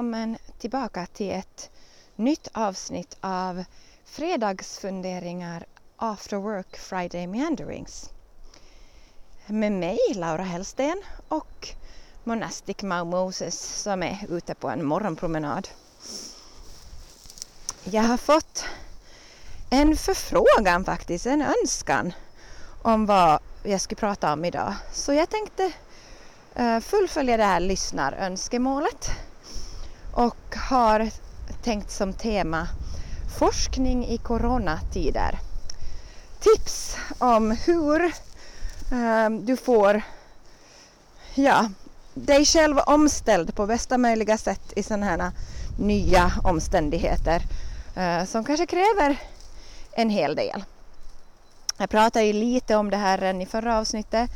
Välkommen tillbaka till ett nytt avsnitt av Fredagsfunderingar After Work Friday Meanderings. Med mig Laura Hellsten och Monastic Mau Moses som är ute på en morgonpromenad. Jag har fått en förfrågan faktiskt, en önskan om vad jag skulle prata om idag. Så jag tänkte uh, fullfölja det här lyssnarönskemålet och har tänkt som tema forskning i coronatider. Tips om hur ehm, du får ja, dig själv omställd på bästa möjliga sätt i sådana här nya omständigheter uh, som kanske kräver en hel del. Jag pratade ju lite om det här redan i förra avsnittet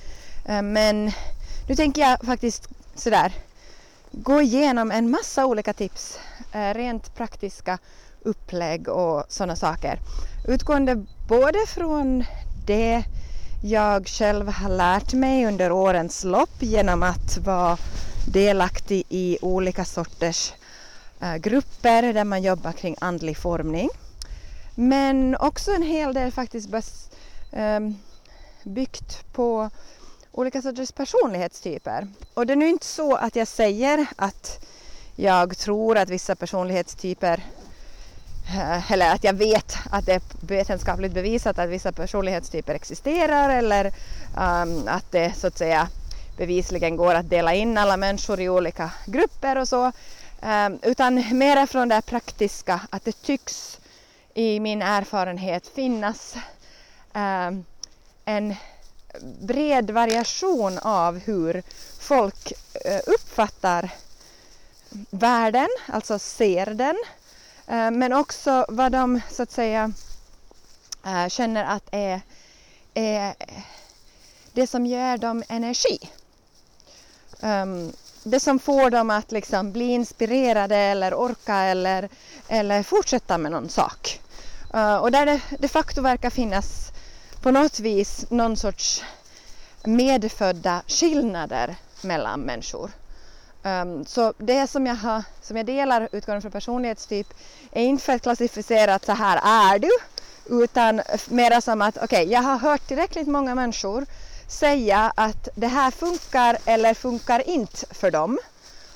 uh, men nu tänker jag faktiskt sådär gå igenom en massa olika tips, eh, rent praktiska upplägg och sådana saker. Utgående både från det jag själv har lärt mig under årens lopp genom att vara delaktig i olika sorters eh, grupper där man jobbar kring andlig formning. Men också en hel del faktiskt ehm, byggt på olika sorters personlighetstyper. Och det är nu inte så att jag säger att jag tror att vissa personlighetstyper eh, eller att jag vet att det är vetenskapligt bevisat att vissa personlighetstyper existerar eller um, att det så att säga bevisligen går att dela in alla människor i olika grupper och så. Um, utan mer från det praktiska att det tycks i min erfarenhet finnas um, en bred variation av hur folk eh, uppfattar världen, alltså ser den eh, men också vad de så att säga eh, känner att är, är det som ger dem energi. Ehm, det som får dem att liksom bli inspirerade eller orka eller, eller fortsätta med någon sak. Och där det de facto verkar finnas på något vis någon sorts medfödda skillnader mellan människor. Um, så det som jag, har, som jag delar utgående från personlighetstyp är inte för att klassificera att så här är du utan mera som att okej, okay, jag har hört tillräckligt många människor säga att det här funkar eller funkar inte för dem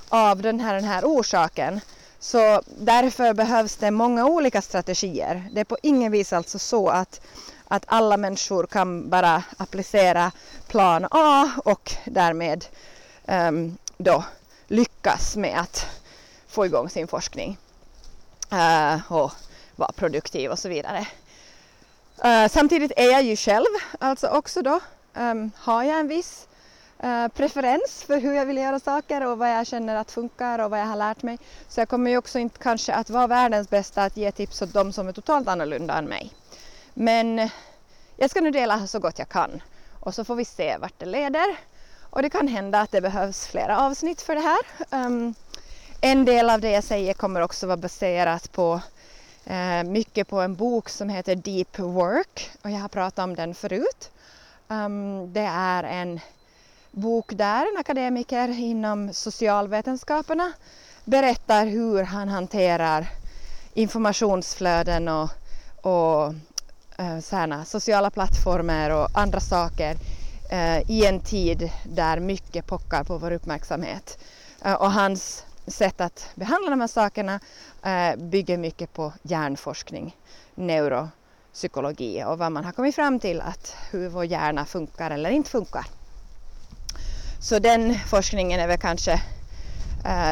av den här, den här orsaken. Så därför behövs det många olika strategier. Det är på ingen vis alltså så att, att alla människor kan bara applicera plan A och därmed um, då lyckas med att få igång sin forskning uh, och vara produktiv och så vidare. Uh, samtidigt är jag ju själv alltså också då um, har jag en viss uh, preferens för hur jag vill göra saker och vad jag känner att funkar och vad jag har lärt mig. Så jag kommer ju också inte kanske att vara världens bästa att ge tips åt de som är totalt annorlunda än mig. Men eh, jag ska nu dela så gott jag kan och så får vi se vart det leder. Och det kan hända att det behövs flera avsnitt för det här. Um, en del av det jag säger kommer också vara baserat på uh, mycket på en bok som heter Deep Work och jag har pratat om den förut. Um, det är en bok där en akademiker inom socialvetenskaperna berättar hur han hanterar informationsflöden och, och uh, sociala plattformar och andra saker eh, i en tid där mycket pockar på vår uppmärksamhet. Eh, och hans sätt att behandla de här sakerna bygger mycket på hjärnforskning, neuropsykologi och vad man har kommit fram till att hur vår hjärna funkar eller inte funkar. Så den forskningen är väl kanske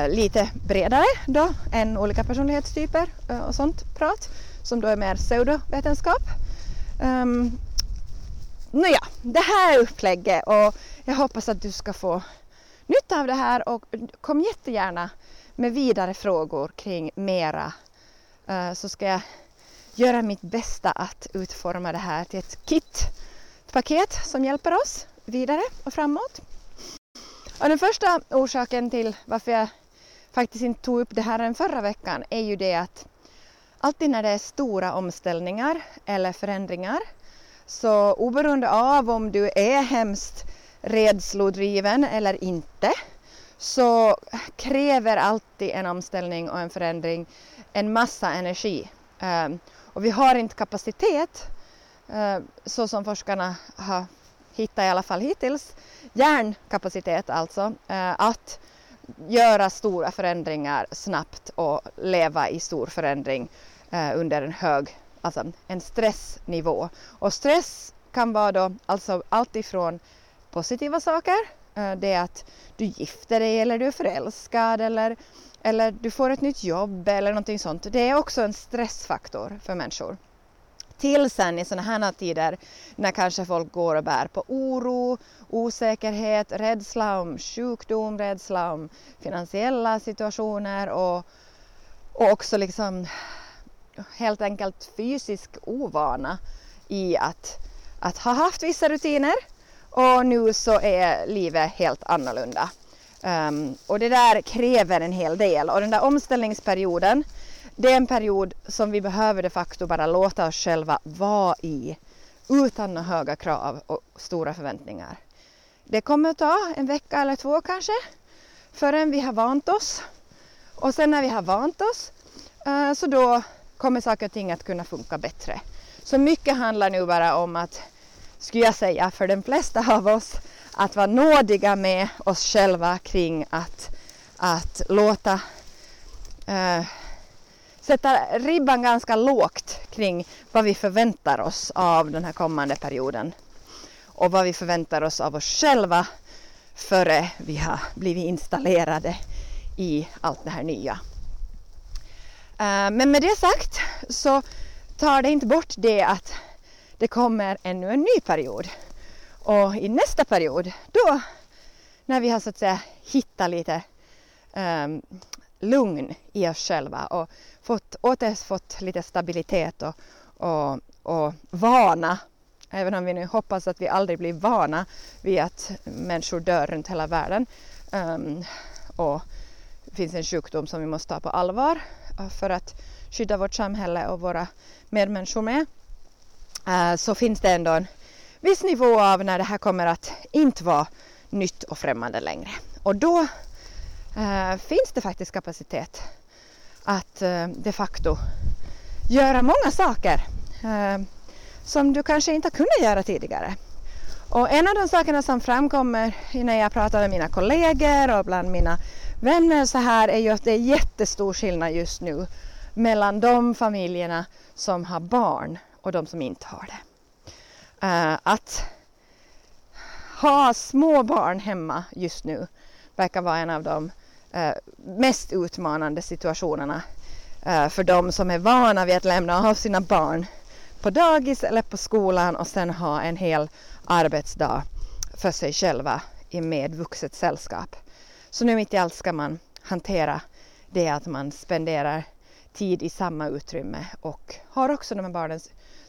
lite bredare då än olika personlighetstyper och sånt prat som då är mer pseudovetenskap. Um, Nåja, det här är upplägget och jag hoppas att du ska få nytta av det här och kom jättegärna med vidare frågor kring mera uh, så ska jag göra mitt bästa att utforma det här till ett kit, ett paket som hjälper oss vidare och framåt. Och den första orsaken till varför jag faktiskt inte tog upp det här än förra veckan är ju det att alltid när det är stora omställningar eller förändringar så oberoende av om du är hemskt rädslodriven eller inte så kräver alltid en omställning och en förändring en massa energi. Ehm, och vi har inte kapacitet, eh, så som forskarna har hittat i alla fall hittills, hjärnkapacitet alltså, eh, att göra stora förändringar snabbt och leva i stor förändring eh, under en hög, alltså en stressnivå. Och stress kan vara då alltså allt ifrån positiva saker, eh, det är att du gifter dig eller du är förälskad eller eller du får ett nytt jobb eller någonting sånt. Det är också en stressfaktor för människor. Till sen i sådana här tider när kanske folk går och bär på oro, osäkerhet, rädsla om sjukdom, rädsla om finansiella situationer och, och också liksom helt enkelt fysisk ovana i att, att ha haft vissa rutiner och nu så är livet helt annorlunda. Um, och det där kräver en hel del och den där omställningsperioden det är en period som vi behöver de facto bara låta oss själva vara i utan några höga krav och stora förväntningar. Det kommer att ta en vecka eller två kanske förrän vi har vant oss och sen när vi har vant oss eh, så då kommer saker och ting att kunna funka bättre. Så mycket handlar nu bara om att, skulle jag säga, för de flesta av oss att vara nådiga med oss själva kring att, att låta eh, sätta ribban ganska lågt kring vad vi förväntar oss av den här kommande perioden och vad vi förväntar oss av oss själva före vi har blivit installerade i allt det här nya. Eh, men med det sagt så tar det inte bort det att det kommer ännu en ny period och i nästa period, då när vi har så att säga hittat lite um, lugn i oss själva och fått, återfått lite stabilitet och, och, och vana Även om vi nu hoppas att vi aldrig blir vana vid att människor dör runt hela världen. Um, och det finns en sjukdom som vi måste ta på allvar eh, för att skydda vårt samhälle och våra medmänniskor med. Uh, så finns det ändå en viss nivå av när det här kommer att inte vara nytt och främmande längre. Och då Eh, finns det faktiskt kapacitet att eh, de facto göra många saker eh, som du kanske inte har kunnat göra tidigare. Och en av de sakerna som framkommer när jag pratar med mina kollegor och bland mina vänner så här är ju att det är jättestor skillnad just nu mellan de familjerna som har barn och de som inte har det. Eh, att ha små barn hemma just nu verkar vara en av de Eh, mest utmanande situationerna eh, för de som är vana vid att lämna av sina barn på dagis eller på skolan och sen ha en hel arbetsdag för sig själva i medvuxet sällskap. Så nu mitt i allt ska man hantera det att man spenderar tid i samma utrymme och har också de här barnen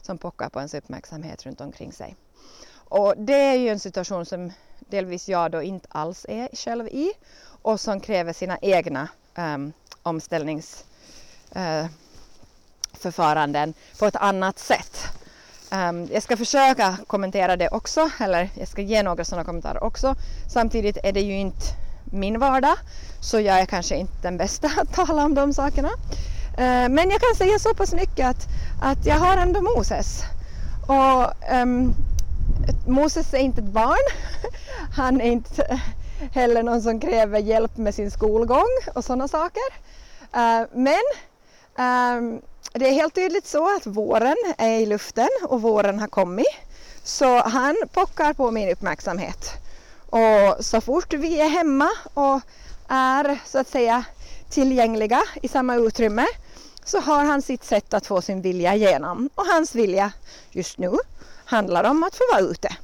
som pockar på ens uppmärksamhet runt omkring sig. Och det är ju en situation som delvis jag då inte alls är själv i och som kräver sina egna ehm, um, omställningsförfaranden eh, uh, på ett annat sätt. Um, jag ska försöka kommentera det också, eller jag ska ge några sådana kommentarer också. Samtidigt är det ju inte min vardag, så jag är kanske inte den bästa att tala om de sakerna. Uh, men jag kan säga så pass mycket att att jag har ändå Moses. Och um, Moses är inte ett barn. Han är inte heller någon som kräver hjälp med sin skolgång och sådana saker. Eh, men ehm, det är helt tydligt så att våren är i luften och våren har kommit. Så han pockar på min uppmärksamhet. Och så fort vi är hemma och är så att säga tillgängliga i samma utrymme så har han sitt sätt att få sin vilja igenom. Och hans vilja just nu handlar om att få vara ute.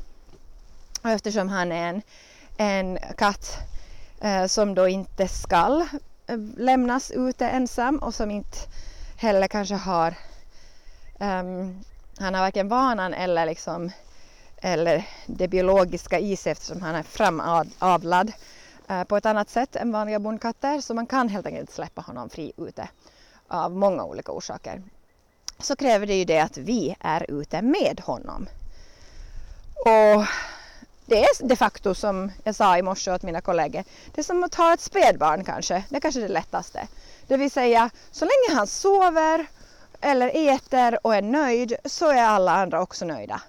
Och eftersom han är en, en katt eh, som då inte skall eh, lämnas ute ensam och som inte heller kanske har um, han har varken vanan eller liksom eller det biologiska i sig eftersom han är framavlad uh, eh, på ett annat sätt än vanliga bondkatter så man kan helt enkelt släppa honom fri ute av många olika orsaker så kräver det ju det att vi är ute med honom. Och det är de facto som jag sa i morse åt mina kollegor, det är som att ha ett spädbarn kanske, det är kanske det lättaste. Det vill säga, så länge han sover eller äter och är nöjd så är alla andra också nöjda.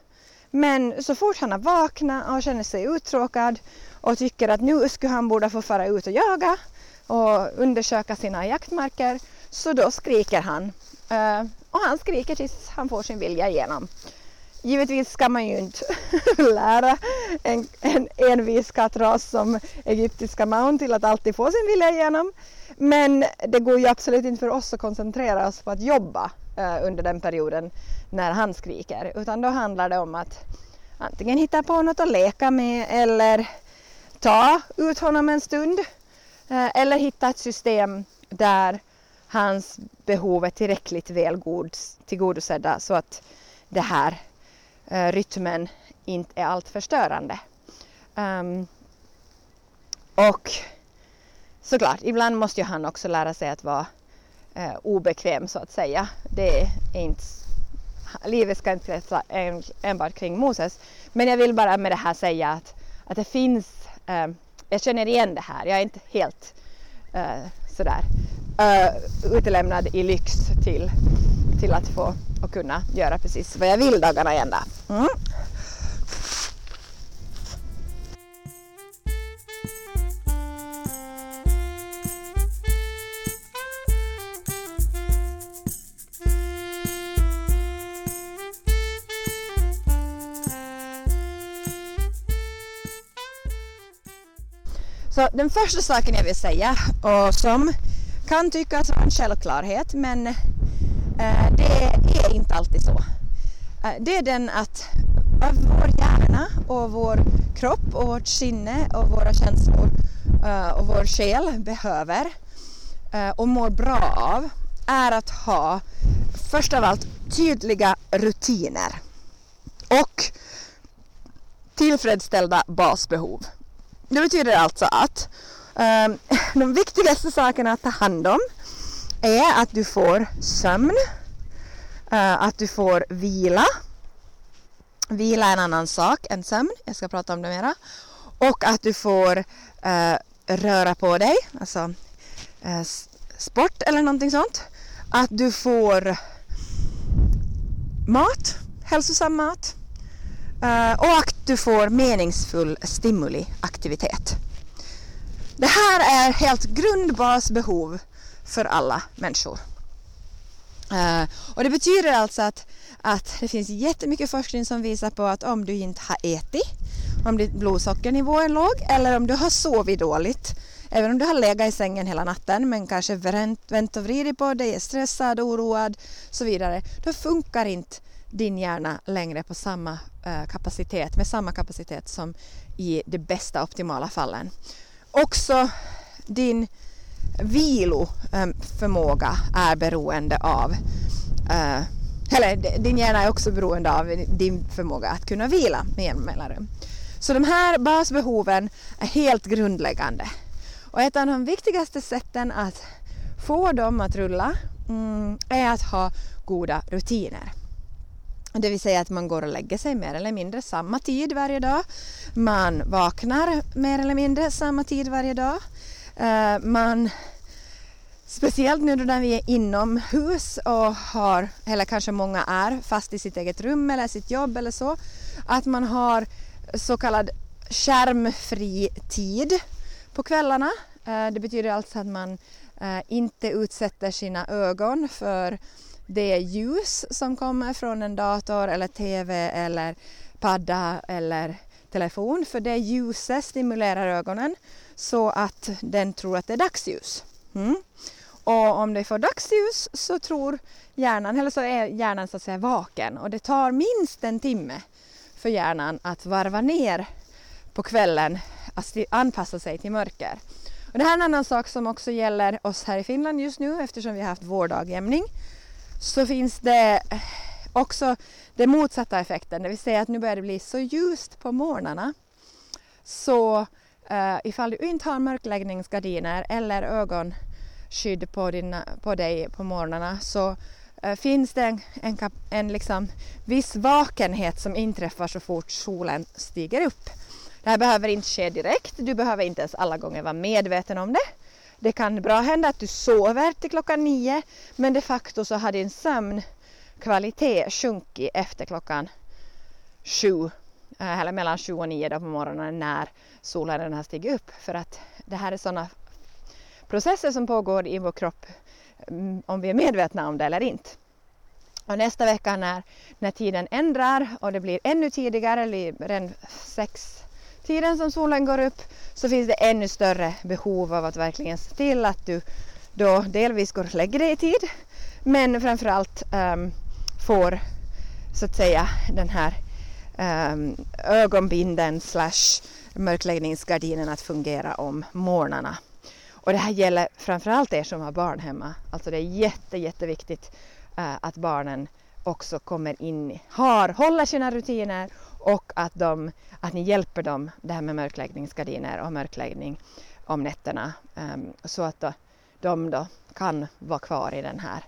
Men så fort han har vaknat och känner sig uttråkad och tycker att nu skulle han borde få fara ut och jaga och undersöka sina jaktmarker så då skriker han. Eh, och han skriker tills han får sin vilja igenom. Givetvis ska man ju inte lära en, en envis kattras som egyptiska maun till att alltid få sin vilja igenom. Men det går ju absolut inte för oss att koncentrera oss på att jobba eh, under den perioden när han skriker. Utan då handlar det om att antingen hitta på något att leka med eller ta ut honom en stund. eh, eller hitta ett system där hans behov är tillräckligt väl tillgodosedda så att det här Eh, rytmen inte är allt förstörande. Um, ehm, och såklart, ibland måste ju han också lära sig att vara eh, obekväm så att säga. Det är inte, livet ska inte kretsa en, enbart kring Moses. Men jag vill bara med det här säga att, att det finns, eh, jag känner igen det här, jag är inte helt eh, sådär eh, utelämnad i lyx till, till att få och kunna göra precis vad jag vill dagarna i ända. Mm. Så den första saken jag vill säga och som kan tyckas vara en självklarhet men Eh, det är inte alltid så. Eh, det är den att eh, vår hjärna och vår kropp och vårt sinne och våra känslor och vår själ behöver och mår bra av är att ha först av allt tydliga rutiner och tillfredsställda basbehov. Det betyder alltså att de viktigaste sakerna att ta hand om är att du får sömn, eh, att du får vila. Vila är en annan sak än sömn, jag ska prata om det mera. Och att du får eh, röra på dig, alltså eh, sport eller någonting sånt. Att du får mat, hälsosam mat. Och att du får meningsfull stimuliaktivitet. Det här är helt grundbasbehov för alla människor. Uh, och det betyder alltså att, att det finns jättemycket forskning som visar på att om du inte har ätit, om ditt blodsockernivå är låg eller om du har sovit dåligt, även om du har legat i sängen hela natten men kanske vänt och vridit på dig, är stressad, oroad och så vidare, då funkar inte din hjärna längre på samma uh, kapacitet, med samma kapacitet som i de bästa optimala fallen. Också din viloförmåga eh, är beroende av eh, eller din hjärna är också beroende av din förmåga att kunna vila med jämna mellanrum. Så de här basbehoven är helt grundläggande. Och ett av de viktigaste sätten att få dem att rulla mm, är att ha goda rutiner. Det vill säga att man går och lägger sig mer eller mindre samma tid varje dag. Man vaknar mer eller mindre samma tid varje dag. Eh, man, speciellt nu då när vi är inomhus och har, eller kanske många är, fast i sitt eget rum eller sitt jobb eller så, att man har så kallad skärmfri tid på kvällarna. Eh, det betyder alltså att man eh, inte utsätter sina ögon för det ljus som kommer från en dator eller TV eller padda eller telefon för det ljuset stimulerar ögonen så att den tror att det är dagsljus. Mm. Och om det får dagsljus så tror hjärnan, eller så är hjärnan så att säga vaken och det tar minst en timme för hjärnan att varva ner på kvällen, att anpassa sig till mörker. Och det här är en annan sak som också gäller oss här i Finland just nu eftersom vi har haft vårdagjämning så finns det också den motsatta effekten, det vill säga att nu börjar det bli så ljust på morgnarna så uh, ifall du inte har mörkläggningsgardiner eller ögonskydd på, dina, på dig på morgnarna så uh, finns det en, en, en liksom viss vakenhet som inträffar så fort solen stiger upp. Det här behöver inte ske direkt, du behöver inte ens alla gånger vara medveten om det. Det kan bra hända att du sover till klockan nio men de facto så har din sömnkvalitet sjunkit efter klockan sju Eh, eller mellan 7 och 9 då på morgonen när solen har stigit upp för att det här är sådana processer som pågår i vår kropp mm, om vi är medvetna om det eller inte. Och nästa vecka när, när tiden ändrar och det blir ännu tidigare, eller redan sex tiden som solen går upp, så finns det ännu större behov av att verkligen se till att du då delvis går och lägger dig i tid, men framförallt um, får så att säga den här Ehm, ögonbinden slash mörkläggningsgardinen att fungera om morgnarna. Och det här gäller framförallt er som har barn hemma. Alltså det är jätte, jätteviktigt eh, att barnen också kommer in, har, håller sina rutiner och att, de, att ni hjälper dem det här med mörkläggningsgardiner och mörkläggning om nätterna ehm, så att de då kan vara kvar i den här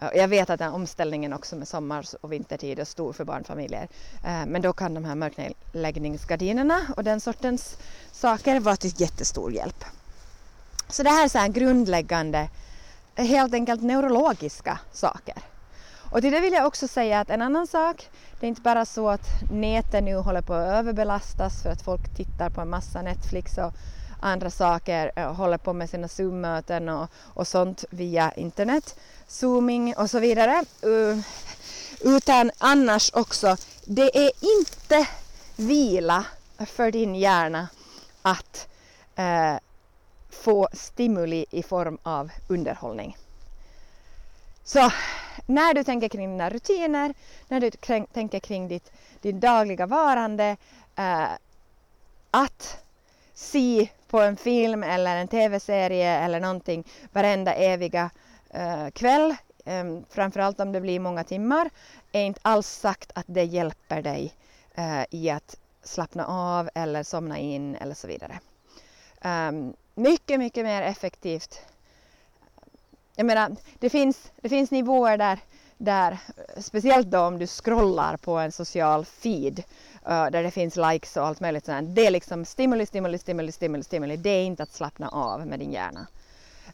jag vet att den omställningen också med sommar och vintertid är stor för barnfamiljer. Eh, men då kan de här mörkläggningsgardinerna och den sortens saker vara till jättestor hjälp. Så det här är så här grundläggande, helt enkelt neurologiska saker. Och till det vill jag också säga att en annan sak, det är inte bara så att nätet nu håller på att överbelastas för att folk tittar på en massa Netflix och andra saker, eh, håller på med sina Zoom-möten och, och sånt via internet, zooming och så vidare. Utan annars också, det är inte vila för din hjärna att eh, få stimuli i form av underhållning. Så när du tänker kring dina rutiner, när du tänker kring ditt, ditt dagliga varande, eh, att se på en film eller en tv-serie eller någonting varenda eviga eh, kväll, eh, framförallt om det blir många timmar, är inte alls sagt att det hjälper dig eh, i att slappna av eller somna in eller så vidare. Um, mycket, mycket mer effektivt. Jag menar, det finns, det finns nivåer där, där, speciellt då om du scrollar på en social feed uh, där det finns likes och allt möjligt sånt. Det är liksom stimuli, stimuli, stimuli, stimuli, stimuli. Det är inte att slappna av med din hjärna.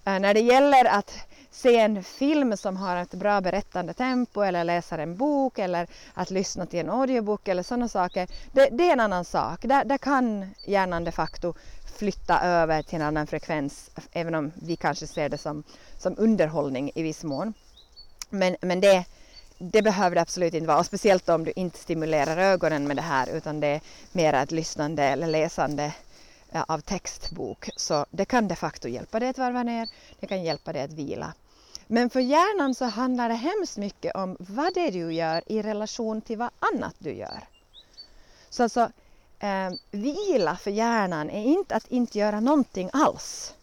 Uh, när det gäller att se en film som har ett bra berättande tempo eller läsa en bok eller att lyssna till en audiobook eller sådana saker. Det, det är en annan sak. Där, där kan hjärnan de facto flytta över till en annan frekvens även om vi kanske ser det som, som underhållning i viss mån. Men, men det, det behöver det absolut inte vara och speciellt om du inte stimulerar ögonen med det här utan det är mer ett lyssnande eller läsande av textbok. Så det kan de facto hjälpa dig att varva ner, det kan hjälpa dig att vila. Men för hjärnan så handlar det hemskt mycket om vad det är du gör i relation till vad annat du gör. Så alltså, eh, vila för hjärnan är inte att inte göra någonting alls.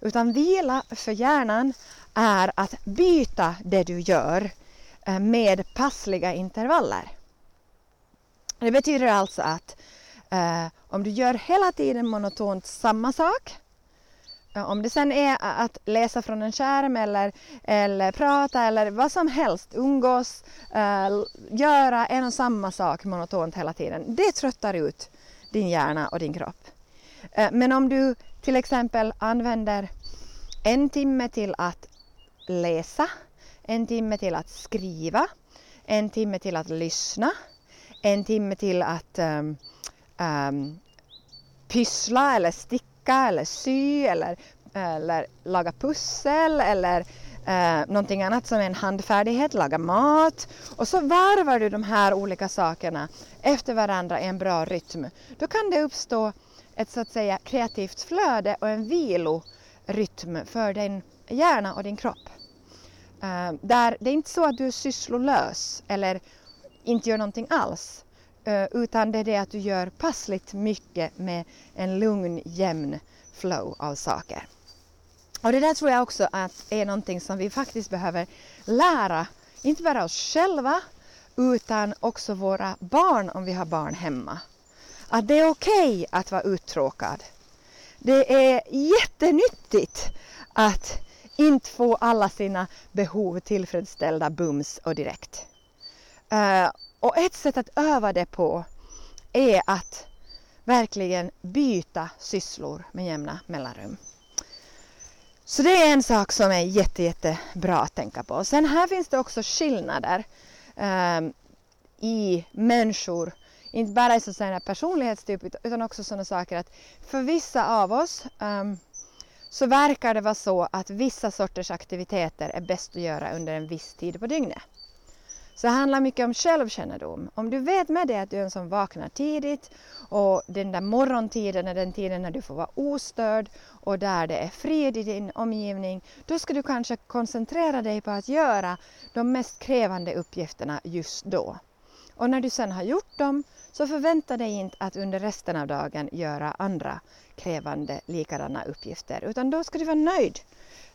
Utan vila för hjärnan är att byta det du gör Eh, med passliga intervaller. Det betyder alltså att eh, om du gör hela tiden monotont samma sak eh, om det sen är att läsa från en skärm eller, eller prata eller vad som helst, umgås, äh, göra en och samma sak monotont hela tiden. Det tröttar ut din hjärna och din kropp. Äh, men om du till exempel använder en timme till att läsa en timme till att skriva, en timme till att lyssna, en timme till att um, um, pyssla eller sticka eller sy eller, eller laga pussel eller uh, någonting annat som är en handfärdighet, laga mat. Och så varvar du de här olika sakerna efter varandra i en bra rytm. Då kan det uppstå ett så att säga kreativt flöde och en vilorytm för din hjärna och din kropp. Uh, där det är inte så att du är sysslolös eller inte gör någonting alls. Uh, utan det är det att du gör passligt mycket med en lugn, jämn flow av saker. Och det där tror jag också att är någonting som vi faktiskt behöver lära, inte bara oss själva utan också våra barn om vi har barn hemma. Att det är okej okay att vara uttråkad. Det är jättenyttigt att inte få alla sina behov tillfredsställda bums och direkt. Eh, och ett sätt att öva det på är att verkligen byta sysslor med jämna mellanrum. Så det är en sak som är jätte, jättebra att tänka på. Sen här finns det också skillnader eh, i människor. Inte bara i sådana personlighetstyp utan också sådana saker att för vissa av oss eh, så verkar det vara så att vissa sorters aktiviteter är bäst att göra under en viss tid på dygnet. Så det handlar mycket om självkännedom. Om du vet med dig att du är en som vaknar tidigt och den där morgontiden är den tiden när du får vara ostörd och där det är frid i din omgivning, då ska du kanske koncentrera dig på att göra de mest krävande uppgifterna just då. Och när du sen har gjort dem så förvänta dig inte att under resten av dagen göra andra krävande likadana uppgifter utan då ska du vara nöjd.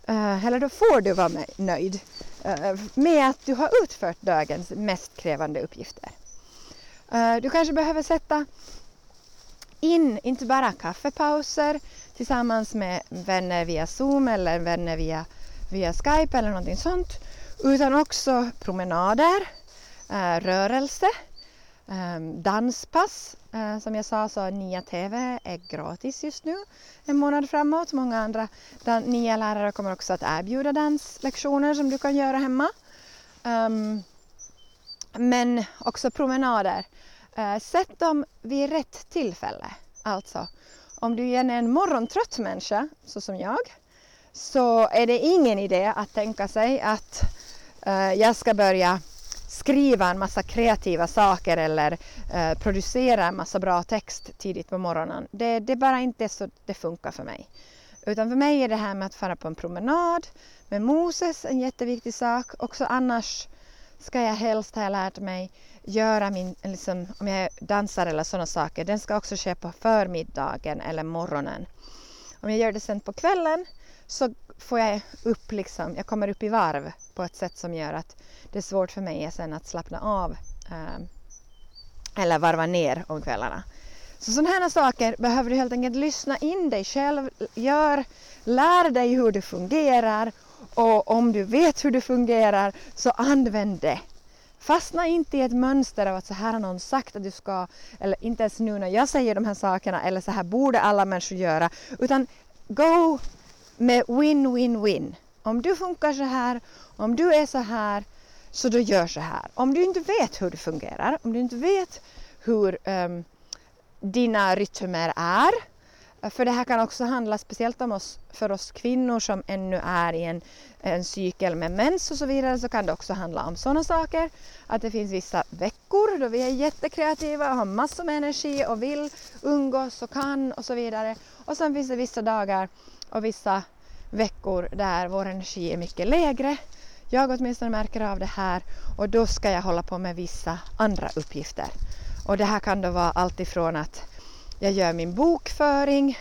Eh, eller då får du vara nöjd eh, med att du har utfört dagens mest krävande uppgifter. Eh, du kanske behöver sätta in inte bara kaffepauser tillsammans med vänner via Zoom eller vänner via, via Skype eller någonting sånt utan också promenader, Eh, rörelse, ehm, danspass. Eh, som jag sa så Nia TV är gratis just nu en månad framåt. Många andra nya lärare kommer också att erbjuda danslektioner som du kan göra hemma. Um, men också promenader. Eh, sätt dem vid rätt tillfälle. Alltså, om du är en morgontrött människa, så som jag, så är det ingen idé att tänka sig att uh, jag ska börja skriva en massa kreativa saker eller eh, producera en massa bra text tidigt på morgonen. Det, det är bara inte så det funkar för mig. Utan för mig är det här med att fara på en promenad med Moses en jätteviktig sak. Också annars ska jag helst, ha lärt mig, göra min, liksom, om jag dansar eller sådana saker, den ska också ske på förmiddagen eller morgonen. Om jag gör det sen på kvällen så får jag upp liksom, jag kommer upp i varv på ett sätt som gör att det är svårt för mig sen att slappna av eh, eller varva ner om kvällarna. Så sådana här saker behöver du helt enkelt lyssna in dig själv, gör, lär dig hur det fungerar och om du vet hur det fungerar så använd det. Fastna inte i ett mönster av att så här har någon sagt att du ska, eller inte ens nu när jag säger de här sakerna, eller så här borde alla människor göra, utan go med win-win-win. Om du funkar så här, om du är så här, så då gör så här. Om du inte vet hur det fungerar, om du inte vet hur um, dina rytmer är, för det här kan också handla speciellt om oss, för oss kvinnor som ännu är i en, en cykel med mens och så vidare, så kan det också handla om sådana saker. Att det finns vissa veckor då vi är jättekreativa och har massor med energi och vill umgås och kan och så vidare. Och sen finns det vissa dagar och vissa veckor där vår energi är mycket lägre. Jag åtminstone märker av det här och då ska jag hålla på med vissa andra uppgifter. Och det här kan då vara allt ifrån att jag gör min bokföring,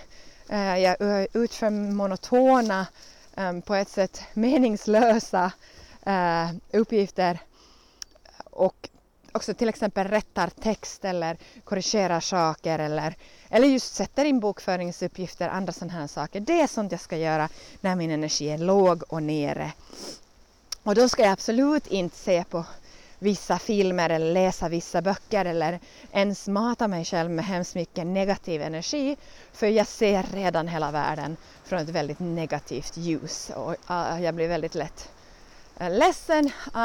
eh, jag utför monotona, ehm, på ett sätt meningslösa eh, uppgifter och också till exempel rättar text eller korrigerar saker eller, eller just sätter in bokföringsuppgifter, andra sådana här saker. Det är sånt jag ska göra när min energi är låg och nere. Och då ska jag absolut inte se på vissa filmer eller läsa vissa böcker eller ens mata mig själv med hemskt mycket negativ energi för jag ser redan hela världen från ett väldigt negativt ljus och ah, jag blir väldigt lätt ledsen, eh,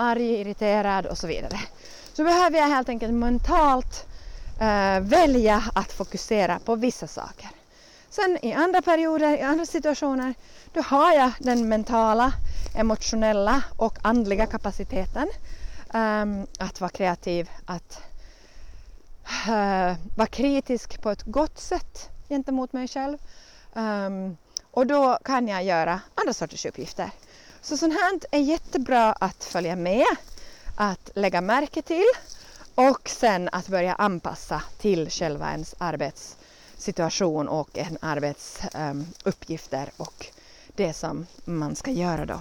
arg, irriterad och så vidare. Så behöver jag helt enkelt mentalt eh, välja att fokusera på vissa saker. Sen i andra perioder, i andra situationer, då har jag den mentala, emotionella och andliga kapaciteten um, att vara kreativ, att uh, vara kritisk på ett gott sätt gentemot mig själv. Um, och då kan jag göra andra sorters uppgifter. Så sånt här är jättebra att följa med, att lägga märke till och sen att börja anpassa till själva ens arbetssituation och en arbetsuppgifter ehm, um, och det som man ska göra då.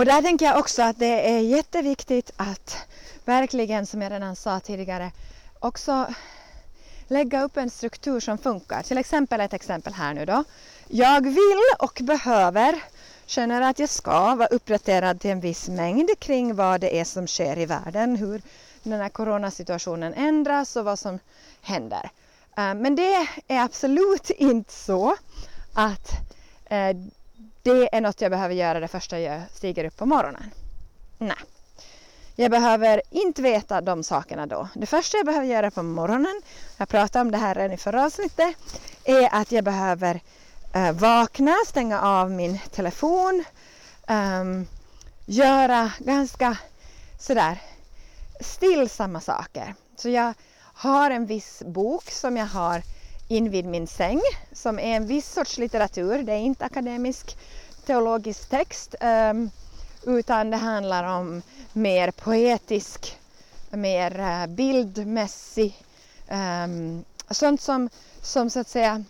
Och där tänker jag också att det är jätteviktigt att verkligen, som jag redan sa tidigare, också lägga upp en struktur som funkar. Till exempel ett exempel här nu då. Jag vill och behöver känner att jag ska vara uppdaterad till en viss mängd kring vad det är som sker i världen, hur den här coronasituationen ändras och vad som händer. Eh, men det är absolut inte så att eh, det är något jag behöver göra det första jag stiger upp på morgonen. Nej. Jag behöver inte veta de sakerna då. Det första jag behöver göra på morgonen, jag pratade om det här redan i förra avsnittet, är att jag behöver eh, vakna, stänga av min telefon, um, göra ganska sådär stillsamma saker. Så jag har en viss bok som jag har invid min säng som är en viss sorts litteratur. Det är inte akademisk teologisk text ehm, utan det handlar om mer poetisk, mer eh, bildmässig, ehm, sånt som, som så att säga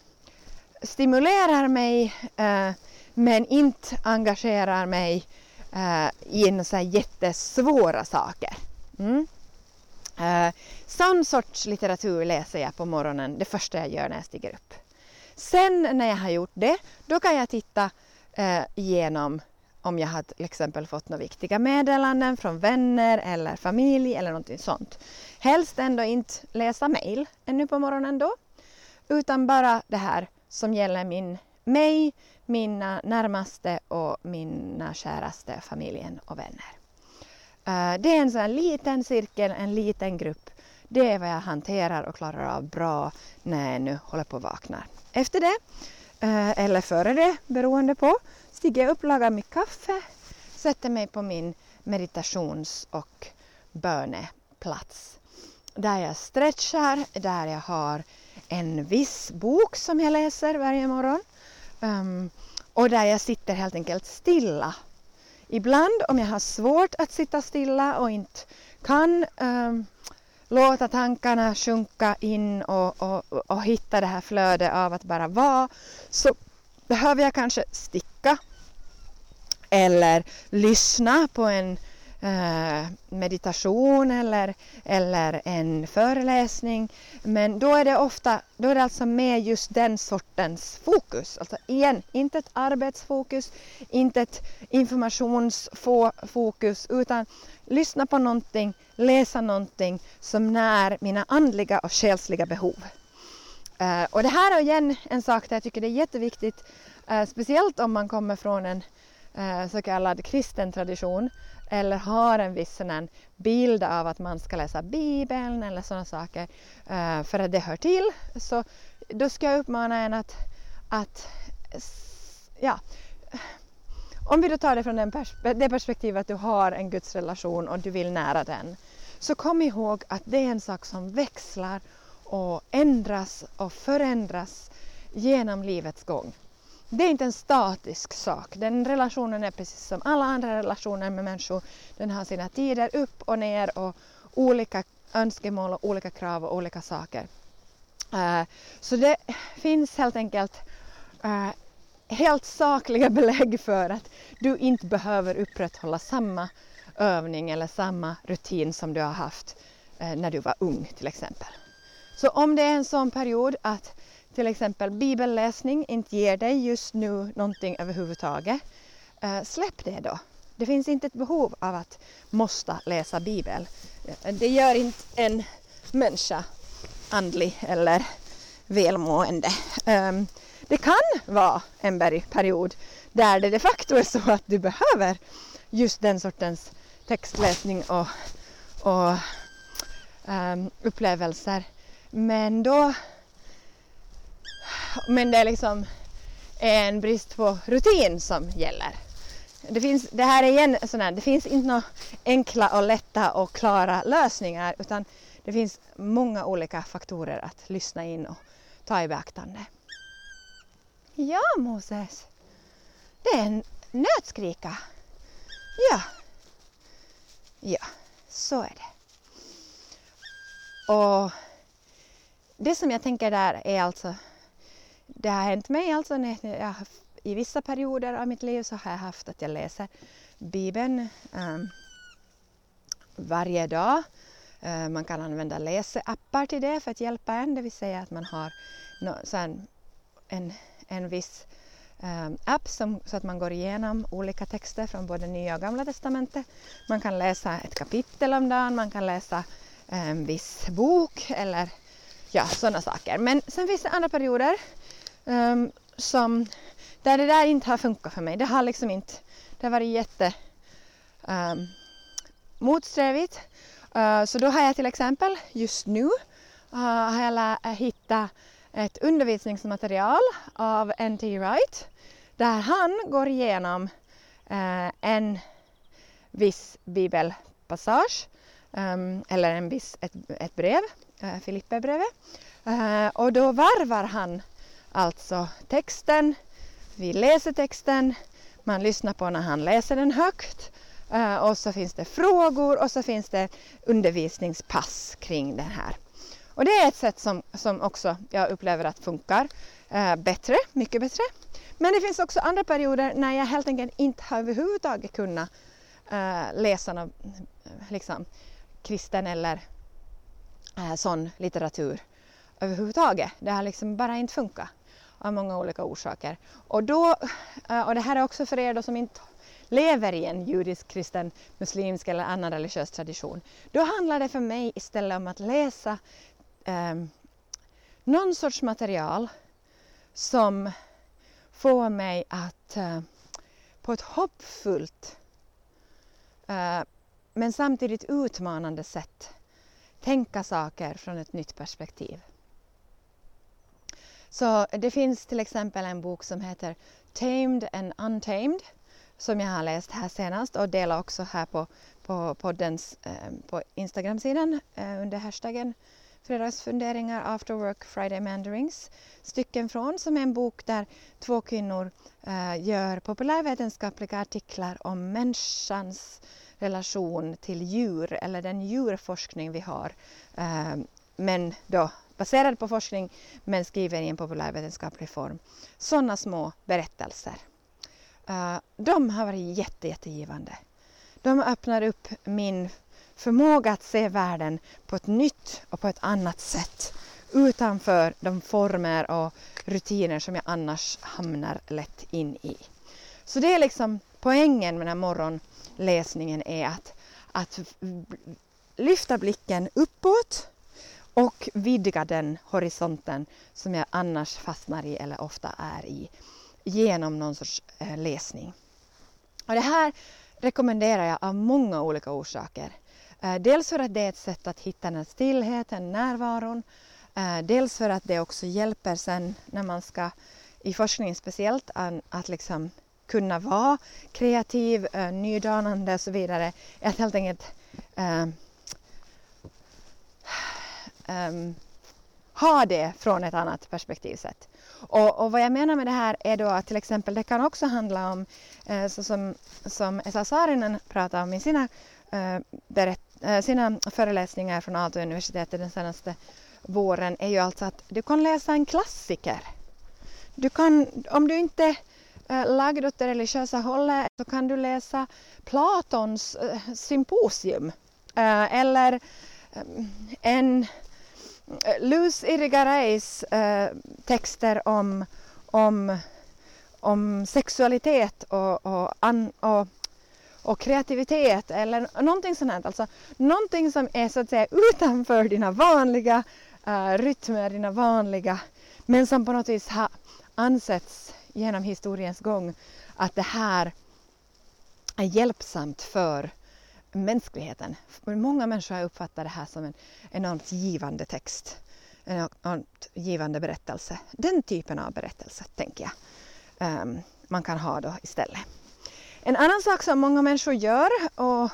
stimulerar mig eh, men inte engagerar mig eh, i några jättesvåra saker. Mm. Eh, sån sorts litteratur läser jag på morgonen, det första jag gör när jag stiger upp. Sen när jag har gjort det, då kan jag titta eh, igenom om jag har till exempel fått några viktiga meddelanden från vänner eller familj eller någonting sånt. Helst ändå inte läsa mejl ännu på morgonen då, utan bara det här som gäller min, mig, mina närmaste och mina käraste, familjen och vänner. Eh, det är en sån liten cirkel, en liten grupp. Det är vad jag hanterar och klarar av bra när jag nu håller på att vakna. Efter det, eh, eller före det, beroende på, stiger jag upp, lagar mitt kaffe, sätter mig på min meditations och böneplats. Där jag stretchar, där jag har en viss bok som jag läser varje morgon. Um, och där jag sitter helt enkelt stilla. Ibland om jag har svårt att sitta stilla och inte kan um, låta tankarna sjunka in och, och, och hitta det här flödet av att bara vara så behöver jag kanske sticka eller lyssna på en Eh, meditation eller, eller en föreläsning. Men då är det ofta, då är det alltså med just den sortens fokus. Alltså igen, inte ett arbetsfokus, inte ett informationsfokus utan lyssna på någonting, läsa någonting som när mina andliga och själsliga behov. Eh, och det här är igen en sak där jag tycker det är jätteviktigt, eh, speciellt om man kommer från en så kallad kristen tradition eller har en viss sån bild av att man ska läsa Bibeln eller sådana saker eh, för att det hör till. Så då ska jag uppmana en att, att ja, om vi då tar det från den pers det perspektivet att du har en gudsrelation och du vill nära den. Så kom ihåg att det är en sak som växlar och ändras och förändras genom livets gång. Det är inte en statisk sak. Den relationen är precis som alla andra relationer med människor. Den har sina tider upp och ner och olika önskemål och olika krav och olika saker. Uh, så det finns helt enkelt uh, helt sakliga belägg för att du inte behöver upprätthålla samma övning eller samma rutin som du har haft uh, när du var ung till exempel. Så om det är en sån period att till exempel bibelläsning inte ger dig just nu någonting överhuvudtaget, eh, släpp det då. Det finns inte ett behov av att måste läsa bibel. Eh, det gör inte en människa andlig eller välmående. Ehm, det kan vara en period där det de facto är så att du behöver just den sortens textläsning och, och um, upplevelser. Men då men det är liksom en brist på rutin som gäller. Det, finns, det här är igen sådär, det finns inte några enkla och lätta och klara lösningar utan det finns många olika faktorer att lyssna in och ta i beaktande. Ja, Moses. Det är en nötskrika. Ja. Ja, så är det. Och det som jag tänker där är alltså det har hänt mig alltså när jag, i vissa perioder av mitt liv så har jag haft att jag läser Bibeln um, varje dag Uh, man kan använda läseappar till det för att hjälpa en, det vill säga att man har en, en viss um, app som, så att man går igenom olika texter från både Nya och Gamla Testamentet. Man kan läsa ett kapitel om dagen, man kan läsa en viss bok eller ja, sådana saker. Men sen finns det andra perioder um, som, där det där inte har funkat för mig. Det har liksom inte, det har varit jätte um, motsträvigt. Uh, så då har jag till exempel just nu uh, har jag eh, hittat ett undervisningsmaterial av N.T. Wright där han går igenom uh, en viss bibelpassage um, eller en viss, ett, ett brev, uh, Filipperbrevet. Uh, och då varvar han alltså texten, vi läser texten, man lyssnar på när han läser den högt eh, och så finns det frågor och så finns det undervisningspass kring den här. Och det är ett sätt som, som också jag upplever att funkar eh, bättre, mycket bättre. Men det finns också andra perioder när jag helt enkelt inte har överhuvudtaget kunnat eh, läsa någon, liksom, kristen eller sån litteratur överhuvudtaget. Det har liksom bara inte funkat av många olika orsaker. Och, då, eh, och det här är också för er då som inte lever i en judisk, kristen, muslimsk eller annan religiös tradition. Då handlar det för mig istället om att läsa eh, någon sorts material som får mig att eh, på ett hoppfullt eh, men samtidigt utmanande sätt tänka saker från ett nytt perspektiv. Så det finns till exempel en bok som heter Tamed and Untamed som jag har läst här senast och delar också här på, på poddens eh, på Instagram-sidan eh, under hashtaggen Fredagsfunderingar After Work Friday Mandarings stycken från som är en bok där två kvinnor eh, gör populärvetenskapliga artiklar om människans relation till djur eller den djurforskning vi har. Eh, men då baserad på forskning men skriven i en populärvetenskaplig form. Sådana små berättelser. Eh, de har varit jätte, jättegivande. De öppnar upp min förmåga att se världen på ett nytt och på ett annat sätt utanför de former och rutiner som jag annars hamnar lätt in i. Så det är liksom poängen med den här morgonläsningen är att, att lyfta blicken uppåt och vidga den horisonten som jag annars fastnar i eller ofta är i genom någon sorts eh, läsning. Och det här rekommenderar jag av många olika orsaker. Eh, dels för att det är ett sätt att hitta den stillheten, närvaron. Eh, dels för att det också hjälper sen när man ska, i forskning speciellt, att liksom kunna vara kreativ, eh, nydanande och så vidare. Att helt enkelt eh, um, ha det från ett annat perspektivsätt. Och, och, vad jag menar med det här är då att till exempel det kan också handla om, eh, så som, som Esa Saarinen pratar om i sina, eh, berätt, eh, sina föreläsningar från Aalto-universitetet den senaste våren, är ju alltså att du kan läsa en klassiker. Du kan, om du inte Eh, lagd åt det religiösa hållet så kan du läsa Platons eh, symposium eh, eller eh, en Luz Irigareis eh, texter om, om, om sexualitet och, och, an, och, och, kreativitet eller någonting sånt. Här. Alltså, någonting som är så att säga utanför dina vanliga eh, rytmer, dina vanliga, men som på något vis har ansetts genom historiens gång att det här är hjälpsamt för mänskligheten. Många människor har uppfattat det här som en enormt givande text, en enormt givande berättelse. Den typen av berättelse, tänker jag, um, man kan ha då istället. En annan sak som många människor gör och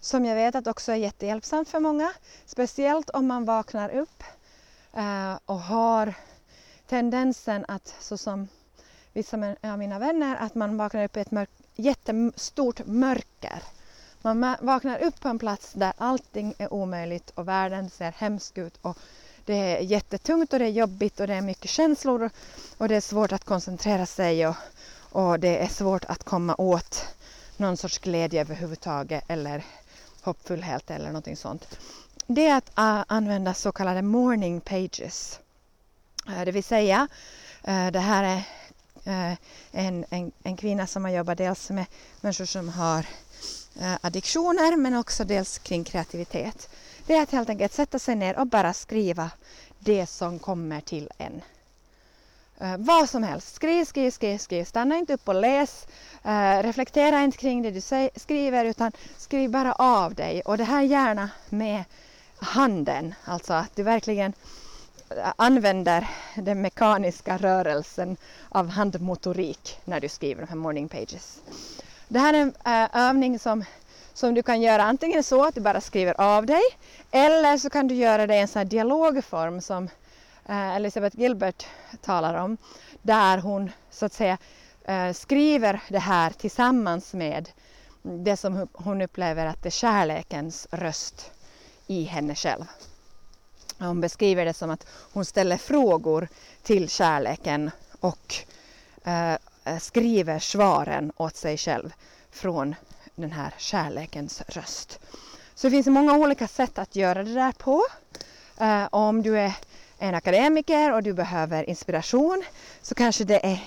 som jag vet att också är jättehjälpsamt för många, speciellt om man vaknar upp uh, och har tendensen att, så som vissa av mina vänner att man vaknar upp i ett mörk, jättestort mörker. Man vaknar upp på en plats där allting är omöjligt och världen ser hemsk ut och det är jättetungt och det är jobbigt och det är mycket känslor och det är svårt att koncentrera sig och, och det är svårt att komma åt någon sorts glädje överhuvudtaget eller hoppfullhet eller någonting sånt. det är att använda så kallade morning pages. Eh, det vill säga, eh, det här är eh, en, en, en kvinna som har jobbat dels med människor som har Eh, addiktioner men också dels kring kreativitet. Det är att helt enkelt sätta sig ner och bara skriva det som kommer till en. Uh, vad som helst. Skriv, skriv, skriv, skriv. Stanna inte upp och läs. Uh, reflektera inte kring det du skriver utan skriv bara av dig. Och det här gärna med handen. Alltså att du verkligen använder den mekaniska rörelsen av handmotorik när du skriver de här morning pages. Det här är en eh, övning som, som du kan göra antingen så att du bara skriver av dig eller så kan du göra det i en sån här dialogform som eh, Elisabeth Gilbert talar om, där hon så att säga eh, skriver det här tillsammans med det som hon upplever att det är kärlekens röst i henne själv. Hon beskriver det som att hon ställer frågor till kärleken och eh, Eh, skriver svaren åt sig själv från den här kärlekens röst. Så det finns många olika sätt att göra det där på. Uh, om du är en akademiker och du behöver inspiration så kanske det är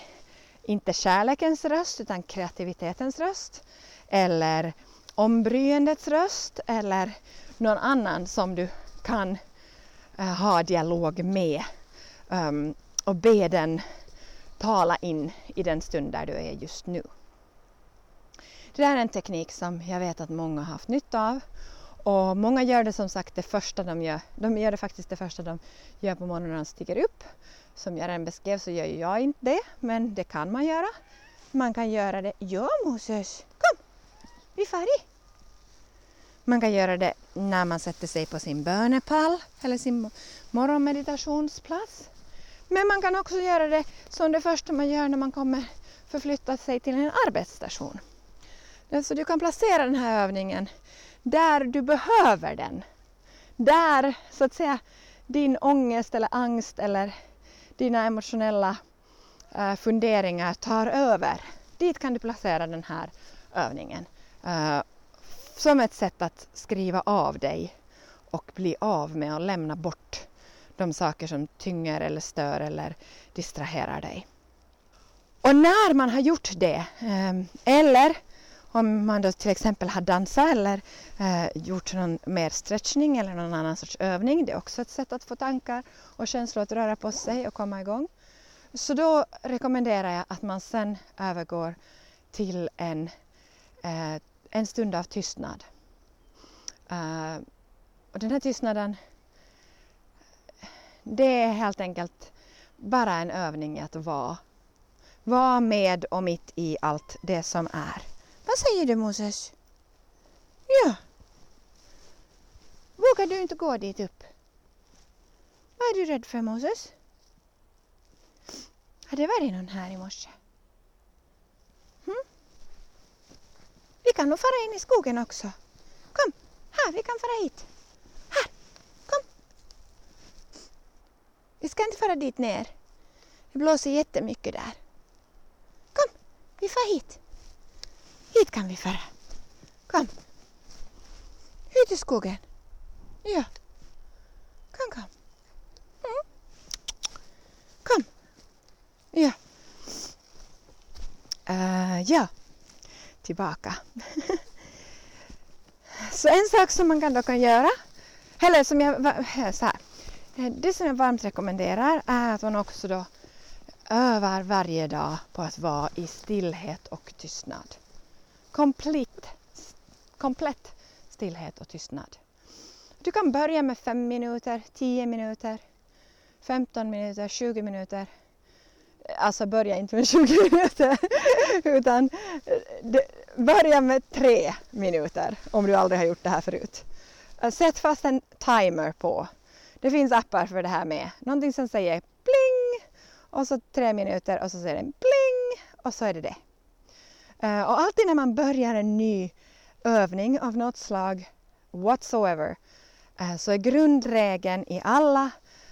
inte kärlekens röst utan kreativitetens röst eller ombryendets röst eller någon annan som du kan uh, ha dialog med um, och be den tala in i den stund där du är just nu. Det där är en teknik som jag vet att många har haft nytta av och många gör det som sagt det första de gör. De gör det faktiskt det första de gör på morgonen när de stiger upp. Som jag redan beskrev så gör jag inte det, men det kan man göra. Man kan göra det. Ja Moses, kom! Vi far i. Man kan göra det när man sätter sig på sin bönepall eller sin morgonmeditationsplats. Men man kan också göra det som det första man gör när man kommer förflytta sig till en arbetsstation. Så du kan placera den här övningen där du behöver den. Där så att säga din ångest eller angst eller dina emotionella eh, funderingar tar över. Dit kan du placera den här övningen. Eh, som ett sätt att skriva av dig och bli av med och lämna bort de saker som tynger eller stör eller distraherar dig. Och när man har gjort det, ehm, eller om man då till exempel har dansat eller eh, gjort någon mer stretchning eller någon annan sorts övning. Det är också ett sätt att få tankar och känslor att röra på sig och komma igång. Så då rekommenderar jag att man sen övergår till en, eh, en stund av tystnad. Eh, och den här tystnaden, det är helt enkelt bara en övning i att vara. Vara med och mitt i allt det som är. Vad säger du Moses? Ja. Vågar du inte gå dit upp? Vad är du rädd för Moses? Har det varit någon här i morse? Hm? Vi kan nog fara in i skogen också. Kom, här, vi kan fara hit. Här, kom. Vi ska inte fara dit ner. Det blåser jättemycket där. Kom, vi far hit. Hit kan vi fara. Kom. Ut i skogen. Ja. Kom, kom. Mm. Kom. Ja. Uh, ja. Tillbaka. Så en sak som man kan då kan göra, eller som jag, så här, Eh, det som jag varmt rekommenderar är att man också då övar varje dag på att vara i stillhet och tystnad komplett, komplett stillhet och tystnad. Du kan börja med 5 minuter, 10 minuter, 15 minuter, 20 minuter. Alltså börja inte med 20 minuter utan eh, börja med 3 minuter om du aldrig har gjort det här förut. Eh, sätt fast en timer på. Det finns appar för det här med. Någonting som säger pling och så tre minuter och så säger den pling och så är det det. Eh, och alltid när man börjar en ny övning av något slag whatsoever eh, så är grundregeln i alla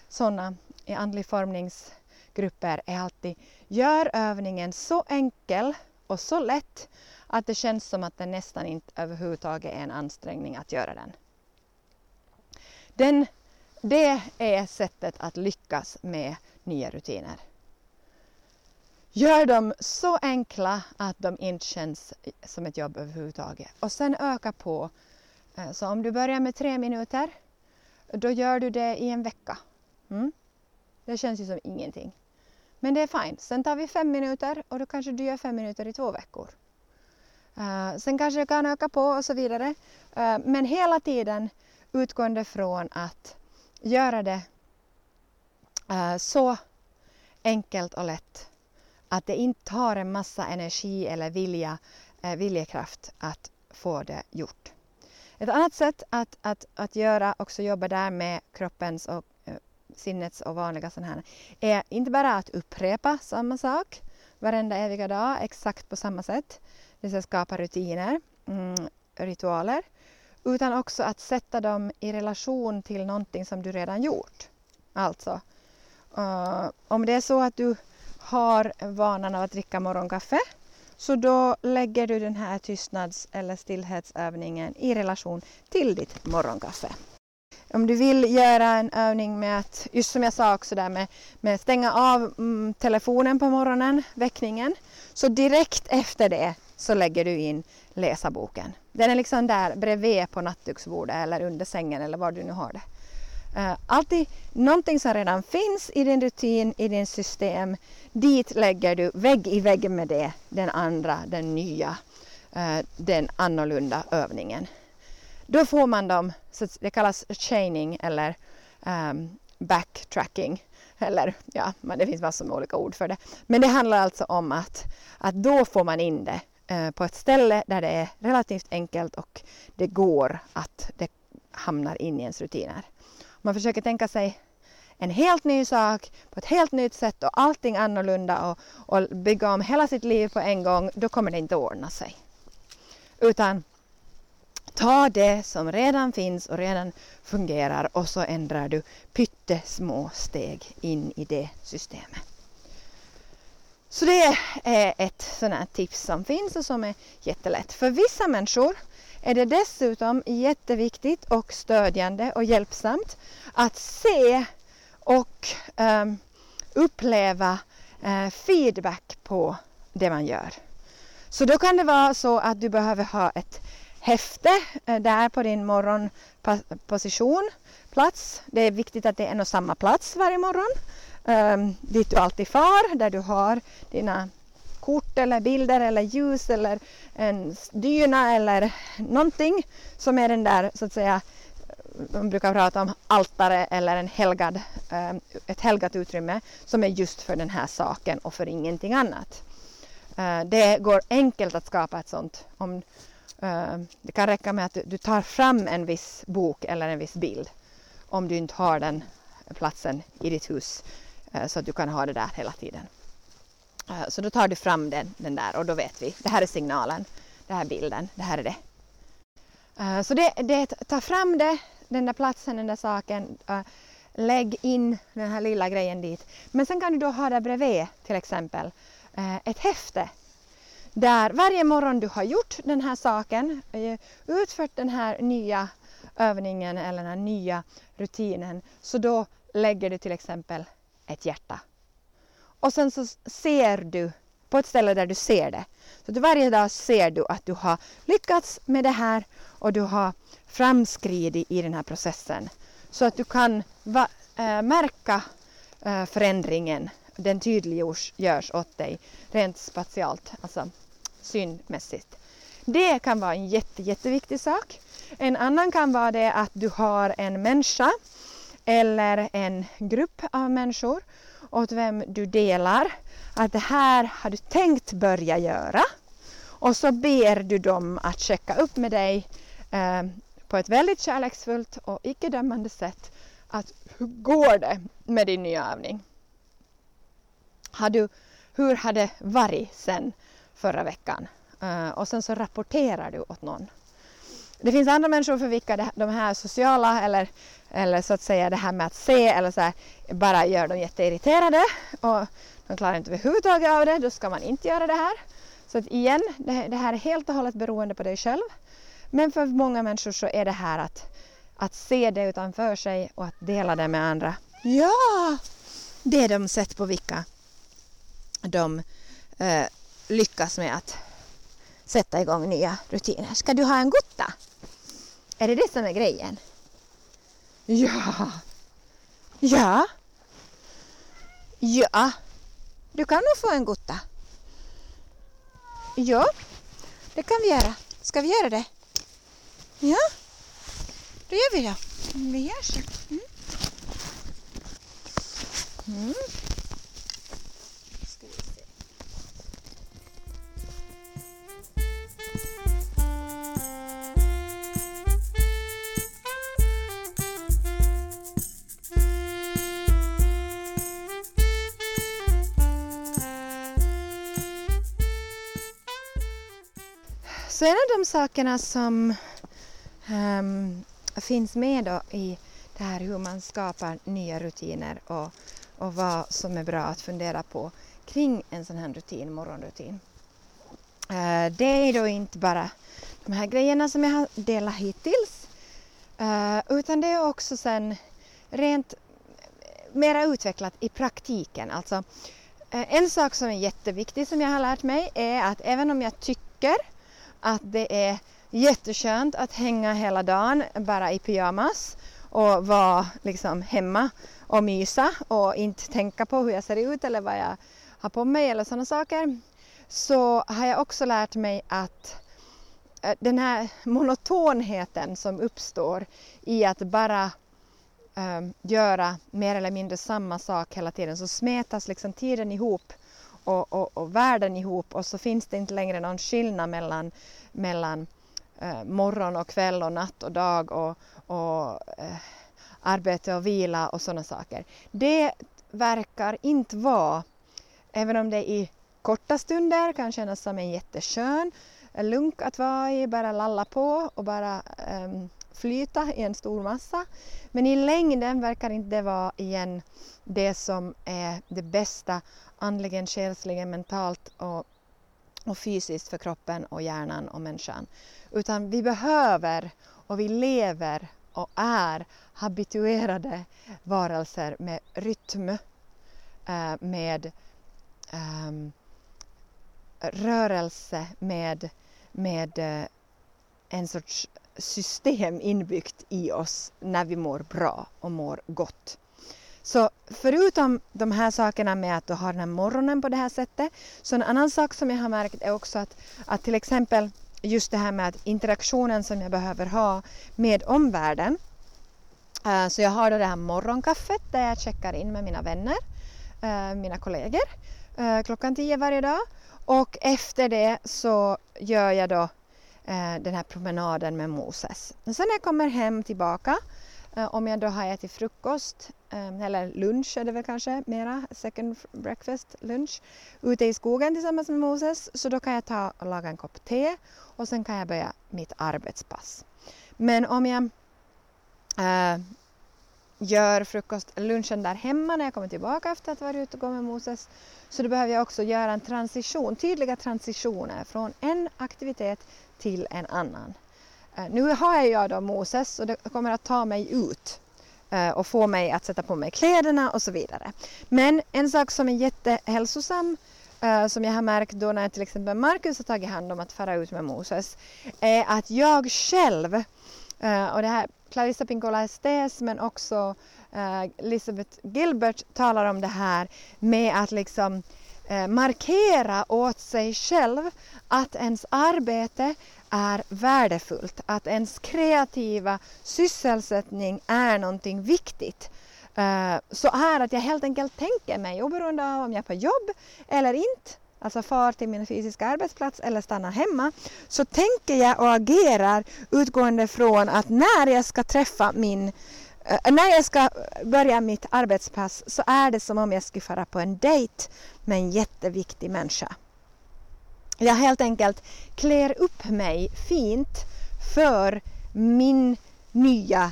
sådana i andlig formningsgrupper är alltid gör övningen så enkel och så lätt att det känns som att det nästan inte överhuvudtaget är en ansträngning att göra den. Den, det är sättet att lyckas med nya rutiner. Gör dem så enkla att de inte känns som ett jobb överhuvudtaget. Och sen öka på. Eh, så om du börjar med tre minuter, då gör du det i en vecka. Mm? Det känns ju som ingenting. Men det är fint. Sen tar vi fem minuter och då kanske du gör fem minuter i två veckor. Uh, sen kanske du kan öka på och så vidare. Uh, men hela tiden utgående från att göra det uh, så enkelt och lätt att det inte tar en massa energi eller vilja, eh, viljekraft att få det gjort. Ett annat sätt att, att, att göra, också jobba där med kroppens och eh, sinnets och vanliga sådana här, är inte bara att upprepa samma sak varenda eviga dag exakt på samma sätt, det vill skapa rutiner, mm, ritualer, utan också att sätta dem i relation till någonting som du redan gjort. Alltså, uh, om det är så att du har vanan av att dricka morgonkaffe så då lägger du den här tystnads eller stillhetsövningen i relation till ditt morgonkaffe. Om du vill göra en övning med att, just som jag sa också där med, med stänga av mm, telefonen på morgonen, väckningen, så direkt efter det så lägger du in läsa boken. Den är liksom där bredvid på nattduksbordet eller under sängen eller var du nu har det. Uh, alltid någonting som redan finns i din rutin, i din system, dit lägger du vägg i vägg med det, den andra, den nya, uh, den annorlunda övningen. Då får man dem, så det kallas chaining eller um, backtracking. Eller ja, det finns massor med olika ord för det. Men det handlar alltså om att, att då får man in det eh, på ett ställe där det är relativt enkelt och det går att det hamnar in i ens rutiner. Man försöker tänka sig en helt ny sak på ett helt nytt sätt och allting annorlunda och, och bygga om hela sitt liv på en gång, då kommer det inte att ordna sig. Utan Ta det som redan finns och redan fungerar och så ändrar du pyttesmå steg in i det systemet. Så det är ett sånt här tips som finns och som är jättelätt. För vissa människor är det dessutom jätteviktigt och stödjande och hjälpsamt att se och um, uppleva uh, feedback på det man gör. Så då kan det vara så att du behöver ha ett häfte eh, där på din morgonposition, plats. Det är viktigt att det är en och samma plats varje morgon um, dit du alltid far, där du har dina kort eller bilder eller ljus eller en dyna eller någonting som är den där så att säga de brukar prata om altare eller en helgad, um, ett helgat utrymme som är just för den här saken och för ingenting annat. Uh, det går enkelt att skapa ett sånt. Om, Ehm, det kan räcka med att du tar fram en viss bok eller en viss bild om du inte har den platsen i ditt hus eh, så att du kan ha det där hela tiden. Eh, så då tar du fram den, den där och då vet vi, det här är signalen, det här är bilden, det här är det. Eh, så det, det ta fram det, den där platsen, den där saken, lägg in den här lilla grejen dit. Men sen kan du då ha där bredvid till exempel ett häfte där varje morgon du har gjort den här saken, eh, utfört den här nya övningen eller den här nya rutinen, så då lägger du till exempel ett hjärta. Och sen så ser du på ett ställe där du ser det. Så att varje dag ser du att du har lyckats med det här och du har framskridit i den här processen. Så att du kan va, äh, märka äh, förändringen. Den tydliggörs åt dig rent spatialt, alltså synmässigt. Det kan vara en jätte, jätteviktig sak. En annan kan vara det att du har en människa eller en grupp av människor åt vem du delar att det här har du tänkt börja göra och så ber du dem att checka upp med dig eh, på ett väldigt kärleksfullt och icke-dömande sätt att hur går det med din nya övning? Har du, hur har det varit sen förra veckan. Uh, och sen så rapporterar du åt någon. Det finns andra människor för vilka det, de här sociala eller, eller så att säga det här med att se eller så här, bara gör dem jätteirriterade och de klarar inte överhuvudtaget av det. Då ska man inte göra det här. Så att igen, det, det här är helt och hållet beroende på dig själv. Men för många människor så är det här att, att se det utanför sig och att dela det med andra. Ja, det är de sätt på vilka de eh, lyckas med att sätta igång nya rutiner. Ska du ha en gutta? Är det det som är grejen? Ja. Ja. Ja. Du kan nog få en gutta. Ja, det kan vi göra. Ska vi göra det? Ja, då gör vi det. Vi gör så. Mm. Mm. Så en av de sakerna som um, finns med då i det här hur man skapar nya rutiner och, och vad som är bra att fundera på kring en sån här rutin, morgonrutin. Uh, det är då inte bara de här grejerna som jag har delat hittills uh, utan det är också sen rent mera utvecklat i praktiken. Alltså, uh, en sak som är jätteviktig som jag har lärt mig är att även om jag tycker att det är jätteskönt att hänga hela dagen bara i pyjamas och vara liksom hemma och mysa och inte tänka på hur jag ser ut eller vad jag har på mig eller sådana saker. Så har jag också lärt mig att eh, den här monotonheten som uppstår i att bara um, göra mer eller mindre samma sak hela tiden så smetas liksom tiden ihop och, och, och världen ihop och så finns det inte längre någon skillnad mellan, mellan eh, morgon och kväll och natt och dag och, och eh, arbete och vila och sådana saker. Det verkar inte vara, även om det i korta stunder kan kännas som en jätteskön eh, lunk att vara i, bara lalla på och bara um, flyta i en stor massa. Men i längden verkar inte det vara igen det som är det bästa andligen, själsligen, mentalt och, och fysiskt för kroppen och hjärnan och människan. Utan vi behöver och vi lever och är habituerade varelser med rytm, eh, med um, rörelse, med, med eh, en sorts system inbyggt i oss när vi mår bra och mår gott. Så förutom de här sakerna med att du har den här morgonen på det här sättet, så en annan sak som jag har märkt är också att, att till exempel just det här med att interaktionen som jag behöver ha med omvärlden. Eh, så jag har då det här morgonkaffet där jag checkar in med mina vänner, eh, mina kollegor, eh, klockan tio varje dag. Och efter det så gör jag då Eh, den här promenaden med Moses. Och sen när jag kommer hem tillbaka Eh, om jag då har ätit frukost, eh, eller lunch är det väl kanske mera, second breakfast, lunch, ute i skogen tillsammans med Moses, så då kan jag ta och laga en kopp te och sen kan jag börja mitt arbetspass. Men om jag äh, gör frukost, lunchen där hemma när jag kommer tillbaka efter att ha varit ute och gått med Moses, så då behöver jag också göra en transition, tydliga transitioner från en aktivitet till en annan. Eh, nu har jag då Moses och det kommer att ta mig ut eh, och få mig att sätta på mig kläderna och så vidare. Men en sak som är jättehälsosam eh, som jag har märkt då när till exempel Marcus har tagit hand om att fara ut med Moses är att jag själv och det här Clarissa Pinkola Estes men också Elizabeth Gilbert talar om det här med att liksom Eh, markera åt sig själv att ens arbete är värdefullt, att ens kreativa sysselsättning är någonting viktigt. Eh, så är att jag helt enkelt tänker mig, oberoende av om jag är på jobb eller inte, alltså far till min fysiska arbetsplats eller stannar hemma, så tänker jag och agerar utgående från att när jag ska träffa min Eh, när jag ska börja mitt arbetspass så är det som om jag skulle fara på en dejt med en jätteviktig människa. Jag helt enkelt klär upp mig fint för min nya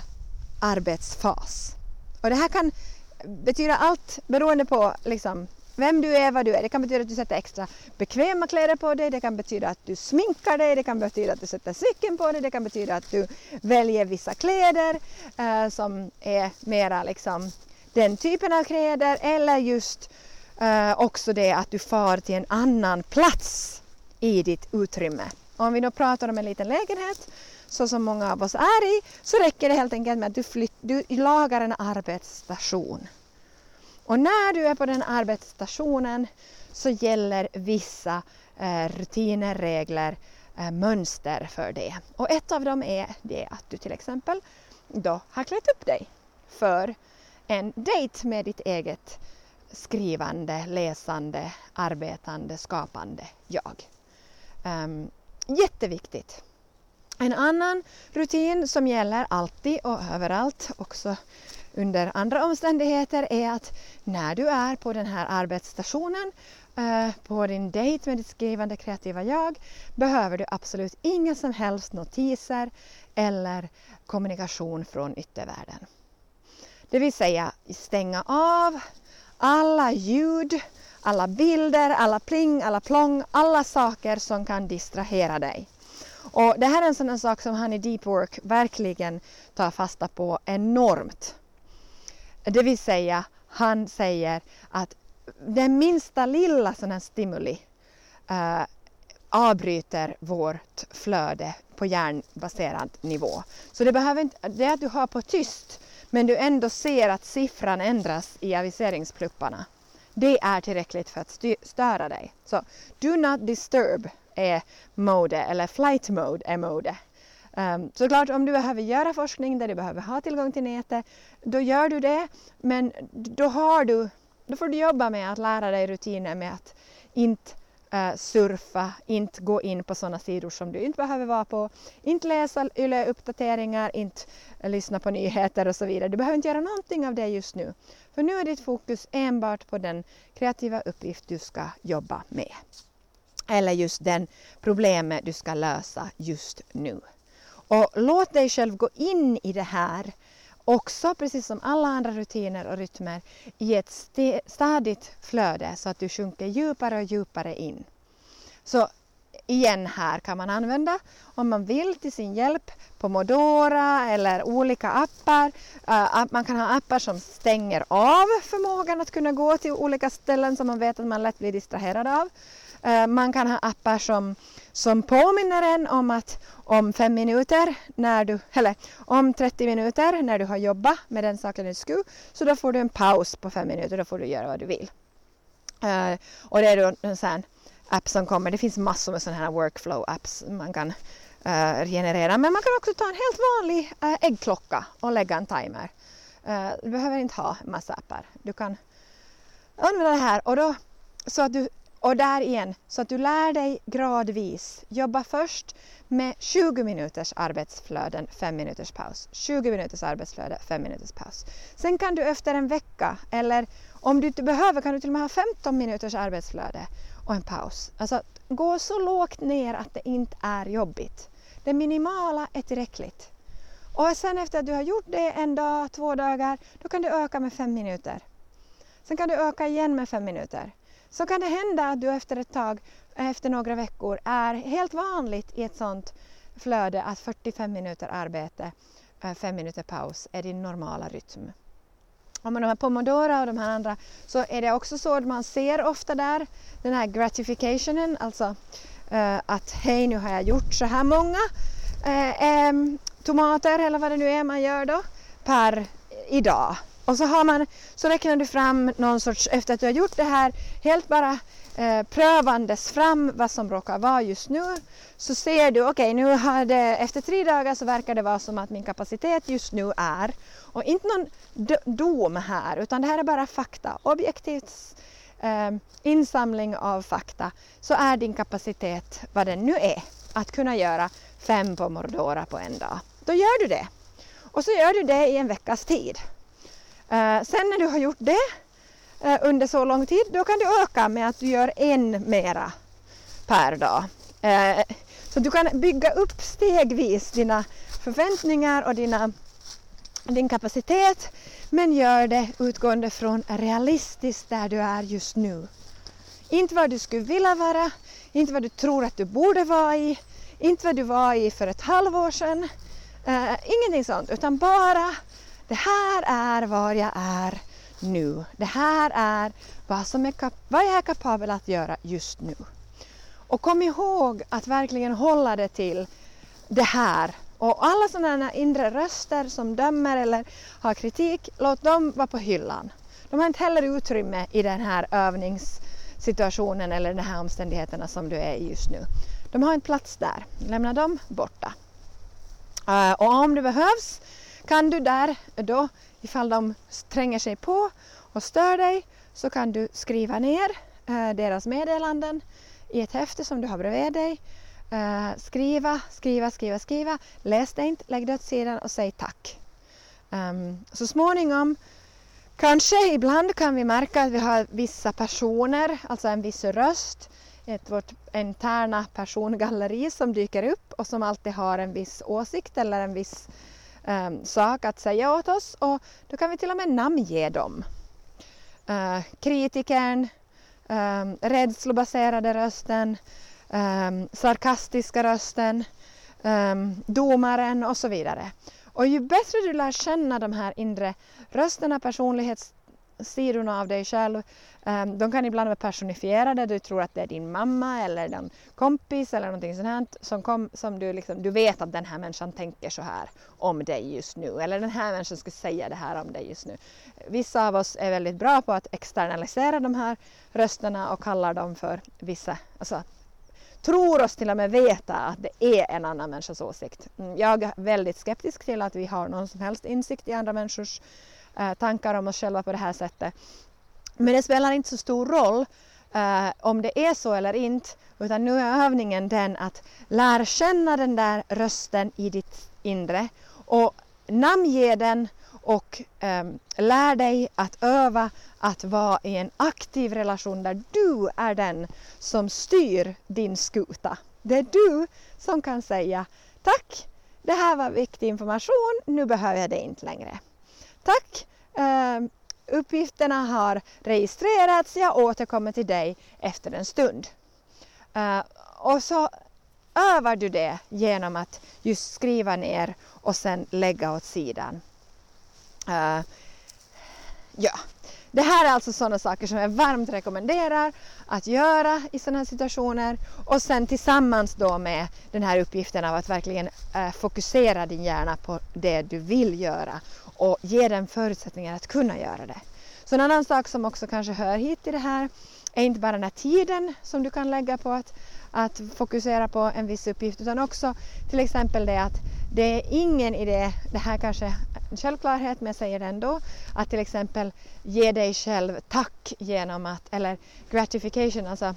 arbetsfas. Och det här kan betyda allt beroende på liksom, vem du är, vad du är. Det kan betyda att du sätter extra bekväma kläder på dig, det kan betyda att du sminkar dig, det kan betyda att du sätter cykeln på dig, det kan betyda att du väljer vissa kläder eh, som är mera liksom den typen av kläder eller just eh, också det att du far till en annan plats i ditt utrymme. Om vi då pratar om en liten lägenhet så som många av oss är i så räcker det helt enkelt med att du, flytt, du lagar en arbetsstation. Och när du är på den arbetsstationen så gäller vissa eh, rutiner, regler, eh, mönster för det. Och ett av dem är det att du till exempel då har klätt upp dig för en dejt med ditt eget skrivande, läsande, arbetande, skapande jag. Um, jätteviktigt. En annan rutin som gäller alltid och överallt, också under andra omständigheter, är att när du är på den här arbetsstationen eh, på din dejt med ditt skrivande kreativa jag behöver du absolut inga som helst notiser eller kommunikation från yttervärlden. Det vill säga stänga av alla ljud, alla bilder, alla pling, alla plong, alla saker som kan distrahera dig. Och det här är en sån sak som han i Deep Work verkligen tar fasta på enormt. Det vill säga, han säger att den minsta lilla sån här stimuli uh, avbryter vårt flöde på hjärnbaserad nivå. Så det behöver inte, det att du har på tyst men du ändå ser att siffran ändras i aviseringsplupparna. Det är tillräckligt för att störa dig. Så do not disturb är mode eller flight mode är mode. Um, såklart om du behöver göra forskning där du behöver ha tillgång till nätet, då gör du det. Men då, har du, då får du jobba med att lära dig rutiner med att inte uh, surfa, inte gå in på sådana sidor som du inte behöver vara på, inte läsa YLE-uppdateringar, inte uh, lyssna på nyheter och så vidare. Du behöver inte göra någonting av det just nu. För nu är ditt fokus enbart på den kreativa uppgift du ska jobba med. Eller just den problemet du ska lösa just nu. Och låt dig själv gå in i det här också, precis som alla andra rutiner och rytmer, i ett stadigt flöde så att du sjunker djupare och djupare in. Så igen här kan man använda om man vill till sin hjälp Pomodora eller olika appar. Uh, man kan ha appar som stänger av förmågan att kunna gå till olika ställen som man vet att man lätt blir distraherad av. Eh, man kan ha appar som, som påminner en om att om fem minuter, när du, eller om 30 minuter när du har jobbat med den saken du skulle, så då får du en paus på fem minuter, då får du göra vad du vill. Uh, och det är då en sån app som kommer. Det finns massor med sådana här workflow-apps man kan eh, uh, generera. Men man kan också ta en helt vanlig uh, äggklocka och lägga en timer. Uh, du behöver inte ha en massa appar. Du kan använda det här och, då, så att du, och där igen, så att du lär dig gradvis. Jobba först med 20 minuters arbetsflöden, 5 minuters paus. 20 minuters arbetsflöde, 5 minuters paus. Sen kan du efter en vecka eller om du inte behöver kan du till och med ha 15 minuters arbetsflöde och en paus. Alltså gå så lågt ner att det inte är jobbigt. Det minimala är tillräckligt. Och sen efter att du har gjort det en dag, två dagar, då kan du öka med fem minuter. Sen kan du öka igen med fem minuter. Så kan det hända att du efter ett tag, efter några veckor, är helt vanligt i ett sånt flöde att 45 minuter arbete, eh, fem minuter paus är din normala rytm. Om man har Pomodora och de här andra så är det också så att man ser ofta där den här gratificationen, alltså eh, att hej nu har jag gjort så här många eh, eh, tomater eller vad det nu är man gör då per idag. Och så, har man, så räknar du fram någon sorts, efter att du har gjort det här, helt bara eh, prövandes fram vad som råkar vara just nu så ser du, okej okay, nu har det, efter tre dagar så verkar det vara som att min kapacitet just nu är, och inte någon dom här utan det här är bara fakta, objektivt eh, insamling av fakta så är din kapacitet vad den nu är att kunna göra fem pomodora på en dag. Då gör du det. Och så gör du det i en veckas tid. Eh, sen när du har gjort det eh, under så lång tid, då kan du öka med att du gör en mera per dag. Eh, så du kan bygga upp stegvis dina förväntningar och dina din kapacitet men gör det utgående från realistiskt där du är just nu. Inte vad du skulle vilja vara, inte vad du tror att du borde vara i, inte vad du var i för ett halvår sedan. Uh, ingenting sånt, utan bara det här är var jag är nu. Det här är vad, som är vad jag är kapabel att göra just nu. Och kom ihåg att verkligen hålla det till det här. Och alla sådana inre röster som dömer eller har kritik, låt dem vara på hyllan. De har inte heller utrymme i den här övningssituationen eller de här omständigheterna som du är i just nu. De har inte plats där. Lämna dem borta. Eh, och om det behövs kan du där då, ifall de tränger sig på och stör dig, så kan du skriva ner eh, deras meddelanden i ett häfte som du har bredvid dig. Eh, skriva, skriva, skriva, skriva. Läs det inte, lägg det åt sidan och säg tack. Um, så småningom, kanske ibland kan vi märka att vi har vissa personer, alltså en viss röst, ett vårt interna persongalleri som dyker upp och som alltid har en viss åsikt eller en viss Ehm, sak att säga åt oss och då kan vi till och med namnge dem. Ehm, kritikern, ehm, rädslobaserade rösten, sarkastiska rösten, domaren och så vidare. Och ju bättre du lär känna de här inre rösterna, sidorna av dig själv, um, de kan ibland vara personifierade, du tror att det är din mamma eller din kompis eller någonting sånt här som, kom, som du, liksom, du vet att den här människan tänker så här om dig just nu eller den här människan skulle säga det här om dig just nu. Vissa av oss är väldigt bra på att externalisera de här rösterna och kallar dem för vissa, alltså tror oss till och med veta att det är en annan människas åsikt. Mm, jag är väldigt skeptisk till att vi har någon som helst insikt i andra människors Eh, tankar om oss själva på det här sättet. Men det spelar inte så stor roll eh, om det är så eller inte utan nu är övningen den att lära känna den där rösten i ditt inre och namnge den och um, lär dig att öva att vara i en aktiv relation där du är den som styr din skuta. Det är du som kan säga tack, det här var viktig information, nu behöver jag det inte längre. Tack, uh, uppgifterna har registrerats, jag återkommer till dig efter en stund. Uh, och så övar du det genom att just skriva ner och sen lägga åt sidan. Uh, ja, det här är alltså sådana saker som jag varmt rekommenderar att göra i sådana här situationer och sen tillsammans då med den här uppgiften av att verkligen eh, fokusera din hjärna på det du vill göra och ge den förutsättningar att kunna göra det. Så en annan sak som också kanske hör hit till det här är inte bara den här tiden som du kan lägga på att, att fokusera på en viss uppgift utan också till exempel det att det är ingen idé, det här kanske är en självklarhet men jag säger det ändå, att till exempel ge dig själv tack genom att, eller gratification, alltså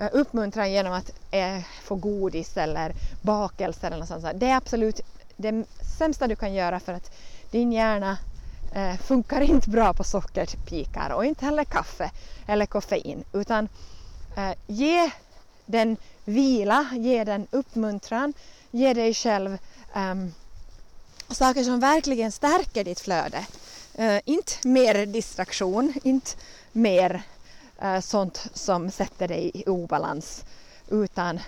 eh, uppmuntran genom att eh, få godis eller bakelser eller något sånt. Det är absolut det sämsta du kan göra för att din hjärna eh, funkar inte bra på sockerpikar och inte heller kaffe eller koffein utan eh, ge den vila, ge den uppmuntran, ge dig själv um, saker som verkligen stärker ditt flöde. Uh, inte mer distraktion, inte mer uh, sånt som sätter dig i obalans utan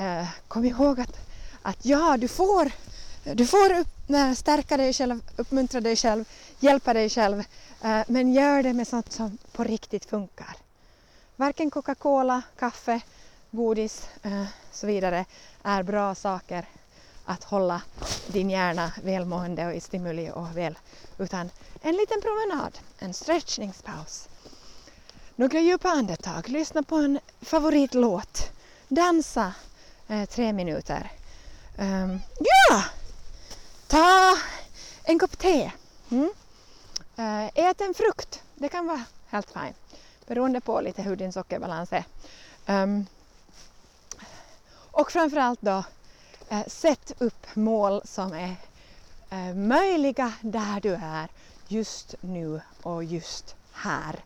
uh, kom ihåg att, att ja, du får, du får upp, stärka dig själv, uppmuntra dig själv, hjälpa dig själv eh, men gör det med sånt som på riktigt funkar. Varken Coca-Cola, kaffe, godis och så vidare är bra saker att hålla din hjärna välmående och i stimuli och väl, utan en liten promenad, en stretchningspaus. Några djupa andetag, lyssna på en favoritlåt, dansa eh, tre minuter. Um, ja! Ta en kopp te. Mm. Eh, ät en frukt, det kan vara helt fint, beroende på lite hur din sockerbalans är. Um, och framförallt då Eh, sätt upp mål som är eh, möjliga där du är just nu och just här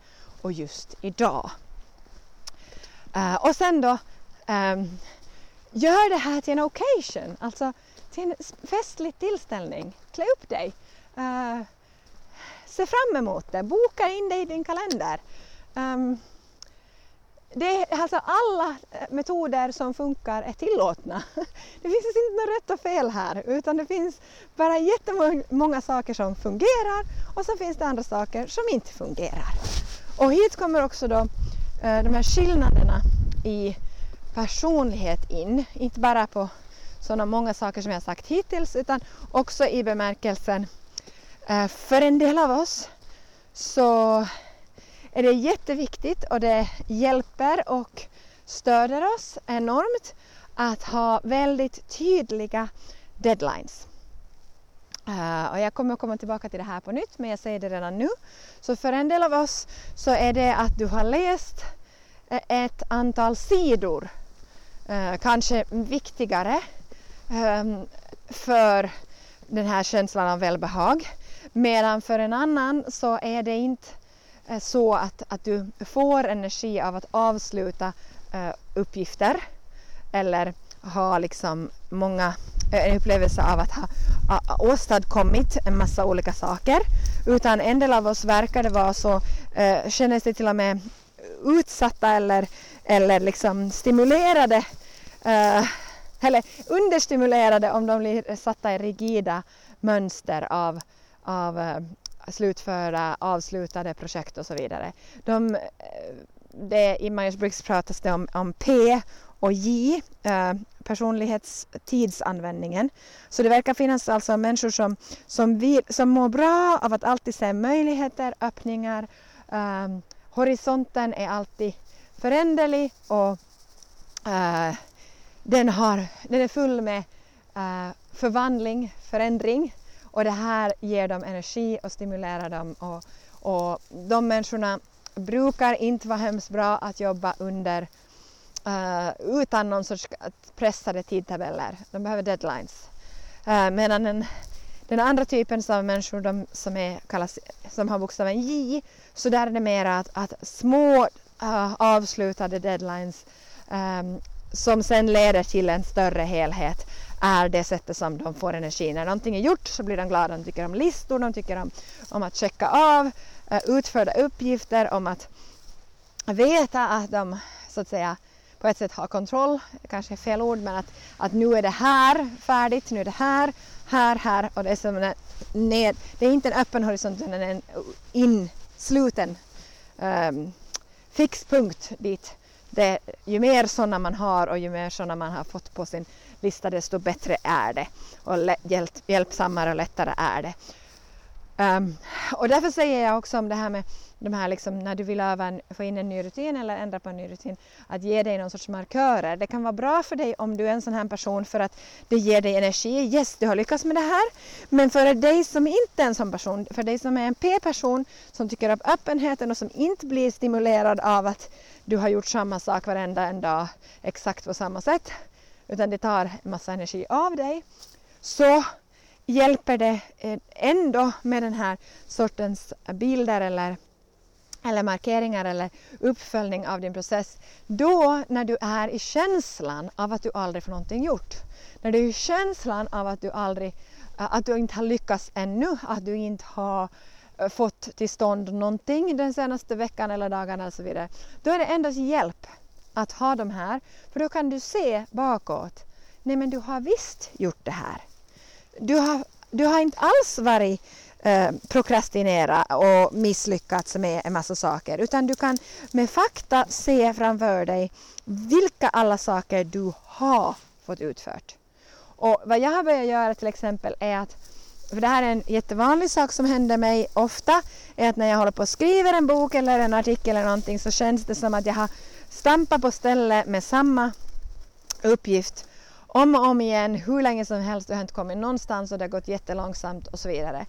och just idag. Eh, och sen då, ehm, gör det här till en occasion. Alltså till en festlig tillställning. Klä upp dig. Uh, se fram emot det. Boka in det i din kalender. Um, det är alltså alla eh, metoder som funkar är tillåtna. Det finns inte något rätt och fel här utan det finns bara jättemånga saker som fungerar och så finns det andra saker som inte fungerar. Och hit kommer också då eh, de här skillnaderna i personlighet in, inte bara på sådana många saker som jag sagt hittills utan också i bemärkelsen eh, för en del av oss så är det jätteviktigt och det hjälper och stöder oss enormt att ha väldigt tydliga deadlines. Uh, och jag kommer att komma tillbaka till det här på nytt men jag säger det redan nu. Så för en del av oss så är det att du har läst eh, ett antal sidor, uh, kanske viktigare Ehm, för den här känslan av välbehag. Medan för en annan så är det inte eh, så att, att du får energi av att avsluta uh, uppgifter eller ha liksom många eh, en upplevelse av att ha, ha åstadkommit en massa olika saker utan en del av oss verkar det vara så eh, känner sig till och med utsatta eller, eller liksom stimulerade eh, eller understimulerade om de blir satta i rigida mönster av, av eh, slutförda, avslutade projekt och så vidare. De, eh, det, I Myers-Briggs pratas det om, om P och J, eh, personlighetstidsanvändningen. Så det verkar finnas alltså människor som, som, vill, som mår bra av att alltid se möjligheter, öppningar. Eh, horisonten är alltid föränderlig och eh, den, har, den är full med uh, förvandling, förändring. Och det här ger dem energi och stimulerar dem. Och, och de människorna brukar inte vara hemskt bra att jobba under uh, utan någon sorts pressade tidtabeller. De behöver deadlines. Uh, medan den, den andra typen av människor de som, är, kallas, som har bokstaven J, så där är det mer att, att små uh, avslutade deadlines um, som sen leder till en större helhet är det sättet som de får energi. När någonting är gjort så blir de glada. De tycker om listor, de tycker om, om att checka av eh, utförda uppgifter, om att veta att de så att säga på ett sätt har kontroll, kanske är fel ord, men att, att nu är det här färdigt, nu är det här, här, här och det är som en ned, det är inte en öppen horisont utan en insluten um, fixpunkt dit det, ju mer sådana man har och ju mer sådana man har fått på sin lista desto bättre är det och hjälp, hjälpsammare och lättare är det. Um, och därför säger jag också om det här med de här liksom, när du vill öva en, få in en ny rutin eller ändra på en ny rutin, att ge dig någon sorts markörer. Det kan vara bra för dig om du är en sån här person för att det ger dig energi. Yes, du har lyckats med det här. Men för dig som inte är en sån person, för dig som är en P-person som tycker om öppenheten och som inte blir stimulerad av att du har gjort samma sak varenda en dag exakt på samma sätt, utan det tar en massa energi av dig, så hjälper det eh, ändå med den här sortens bilder eller, eller markeringar eller uppföljning av din process. Då när du är i känslan av att du aldrig får någonting gjort. När du är i känslan av att du aldrig eh, att du inte har lyckats ännu, att du inte har eh, fått till stånd någonting den senaste veckan eller dagarna och så vidare. Då är det endast hjälp att ha de här, för då kan du se bakåt. Nej men du har visst gjort det här du har, du har inte alls varit eh, prokrastinera och misslyckats med en massa saker utan du kan med fakta se framför dig vilka alla saker du har fått utfört. Och vad jag har börjat göra till exempel är att för det här är en jättevanlig sak som händer mig ofta, är att när jag håller på och skriver en bok eller en artikel eller någonting så känns det som att jag har stampat på stället med samma uppgift om och om igen, hur länge som helst, och jag har inte kommit någonstans och det har gått jättelångsamt och så vidare.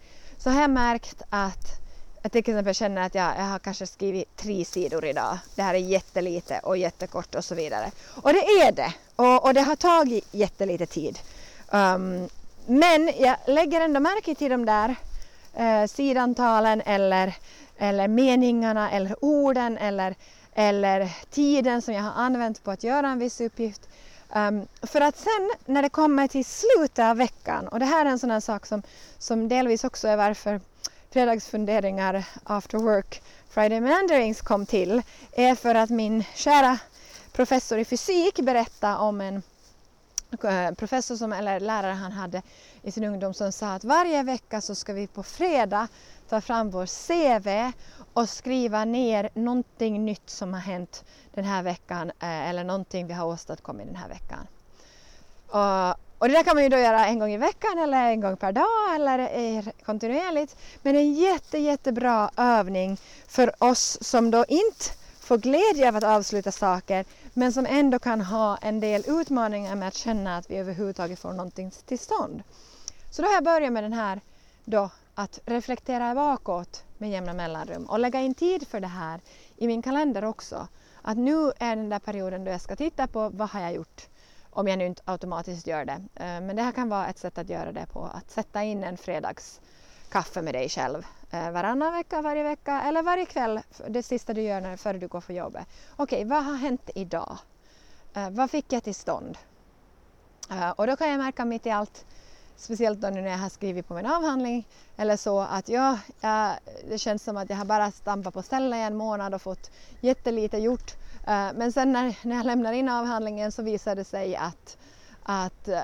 Så har jag märkt att jag till exempel känner att jag, jag har kanske skrivit tre sidor idag. Det här är jättelite och jättekort och så vidare. Och det är det. Och, och det har tagit jättelite tid. Um, men jag lägger ändå märke till de där eh, uh, sidantalen eller, eller meningarna eller orden eller, eller tiden som jag har använt på att göra en viss uppgift. Um, för att sen när det kommer till slutet av veckan, och det här är en sån här sak som, som delvis också är varför fredagsfunderingar after work Friday Meanderings kom till, är för att min kära professor i fysik berättade om en eh, professor som, eller lärare han hade i sin ungdom som sa att varje vecka så ska vi på fredag ta fram vår CV och skriva ner någonting nytt som har hänt den här veckan eh, eller någonting vi har åstadkommit den här veckan. Och, och det där kan man ju då göra en gång i veckan eller en gång per dag eller kontinuerligt. Men en jätte, jättebra övning för oss som då inte får glädje av att avsluta saker men som ändå kan ha en del utmaningar med att känna att vi överhuvudtaget får någonting till stånd. Så då har jag börjat med den här då att reflektera bakåt med jämna mellanrum och lägga in tid för det här i min kalender också. Att nu är den där perioden då jag ska titta på vad har jag gjort om jag nu inte automatiskt gör det. Eh, men det här kan vara ett sätt att göra det på, att sätta in en fredagskaffe med dig själv eh, varannan vecka, varje vecka eller varje kväll, det sista du gör när, före du går för jobbet. Okej, okay, vad har hänt idag? Eh, vad fick jag till stånd? Och då kan jag märka mitt i allt speciellt då nu när jag har skrivit på min avhandling eller så att ja, ja, det känns som att jag har bara stampat på stället i en månad och fått jättelite gjort. Eh, men sen när, när jag lämnar in avhandlingen så visar det sig att, att eh,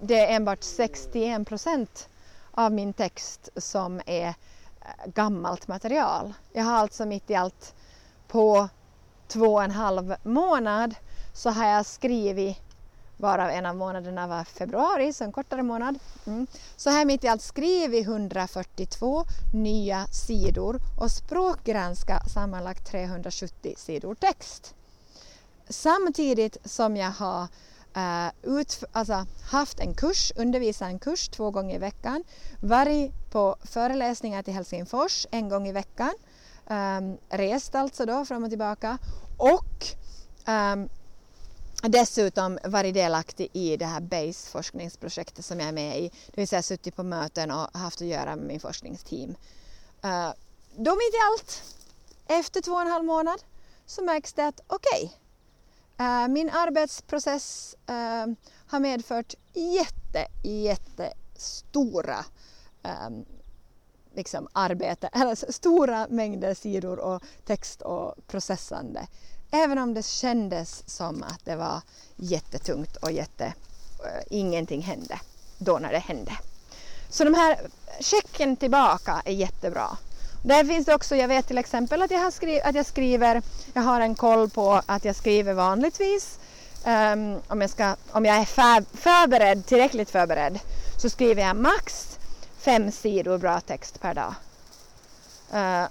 det är enbart 61 procent av min text som är eh, gammalt material. Jag har alltså mitt i allt på två och en halv månad så har jag skrivit varav en av månaderna var februari, så en kortare månad. Mm. Så här mitt i allt skrivit 142 nya sidor och språkgranska sammanlagt 370 sidor text. Samtidigt som jag har eh, uh, ut, alltså, haft en kurs, undervisat en kurs två gånger i veckan, varit på föreläsningar till Helsingfors en gång i veckan, um, rest alltså då fram och tillbaka och um, dessutom varit delaktig i det här BASE forskningsprojektet som jag är med i. Det vill säga suttit på möten och haft att göra med min forskningsteam. Eh, uh, då mitt i allt, efter två och en halv månad, så märks det att okej, okay, uh, min arbetsprocess uh, har medfört jätte, jättestora um, liksom arbete, eller stora mängder sidor och text och processande. Även om det kändes som att det var jättetungt och jätte, uh, ingenting hände då när det hände. Så de här checken tillbaka är jättebra. Där finns det också, jag vet till exempel att jag, har skriv, att jag skriver, jag har en koll på att jag skriver vanligtvis um, om, jag ska, om jag är för, förberedd, tillräckligt förberedd så skriver jag max fem sidor bra text per dag. Uh,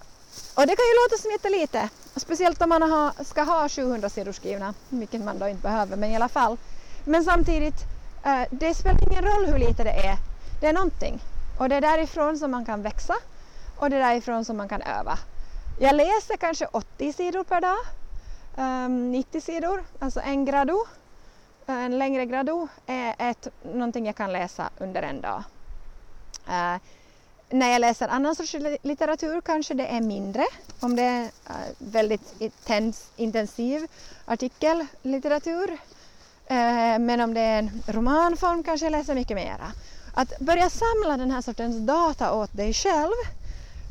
och det kan ju låta som jättelite, speciellt om man ha, ska ha 700 sidor skrivna, vilket man då inte behöver, men i alla fall. Men samtidigt, eh, det spelar ingen roll hur lite det är, det är någonting. Och det är därifrån som man kan växa och det är därifrån som man kan öva. Jag läser kanske 80 sidor per dag, ehm, 90 sidor, alltså en grado. Eh, en längre grado är ett, någonting jag kan läsa under en dag. Eh, när jag läser annan sorts litteratur kanske det är mindre, om det är eh, väldigt intens, intensiv artikellitteratur. Eh, men om det är en romanform kanske jag läser mycket mera. Att börja samla den här sortens data åt dig själv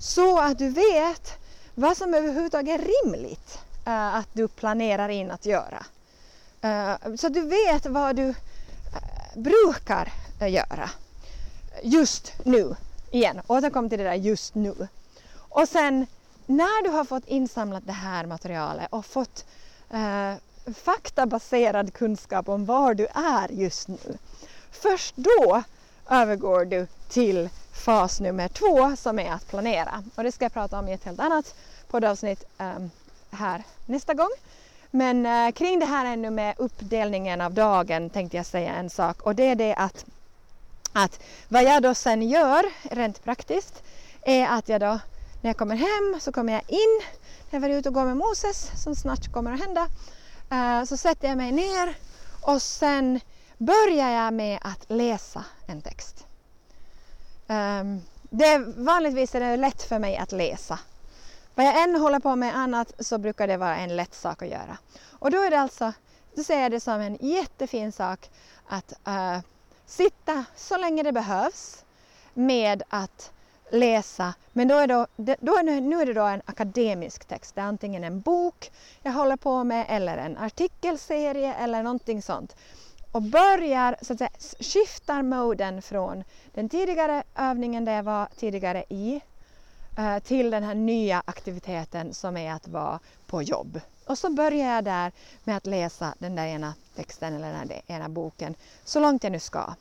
så att du vet vad som överhuvudtaget är rimligt eh, att du planerar in att göra. Så att du vet vad du brukar göra just nu. Igen, återkom till det där just nu. Och sen när du har fått insamlat det här materialet och fått eh, faktabaserad kunskap om var du är just nu. Först då övergår du till fas nummer två som är att planera. Och det ska jag prata om i ett helt annat poddavsnitt eh, här nästa gång. Men eh, kring det här ännu med uppdelningen av dagen tänkte jag säga en sak och det är det att, att vad jag då sen gör rent praktiskt är att jag då när jag kommer hem så kommer jag in, när jag var ute och går med Moses som snart kommer att hända, eh, så sätter jag mig ner och sen börjar jag med att läsa en text. Ehm, det, vanligtvis är det lätt för mig att läsa. Vad jag än håller på med annat så brukar det vara en lätt sak att göra. Och då är det alltså då ser jag det som en jättefin sak att uh, sitta så länge det behövs med att läsa. Men då är, det, då är det, nu är det då en akademisk text. Det är antingen en bok jag håller på med eller en artikelserie eller någonting sånt. Och börjar, så att säga, skiftar moden från den tidigare övningen där jag var tidigare i eh, till den här nya aktiviteten som är att vara på jobb. Och så börjar jag där med att läsa den där ena texten eller den där ena boken så långt jag nu ska.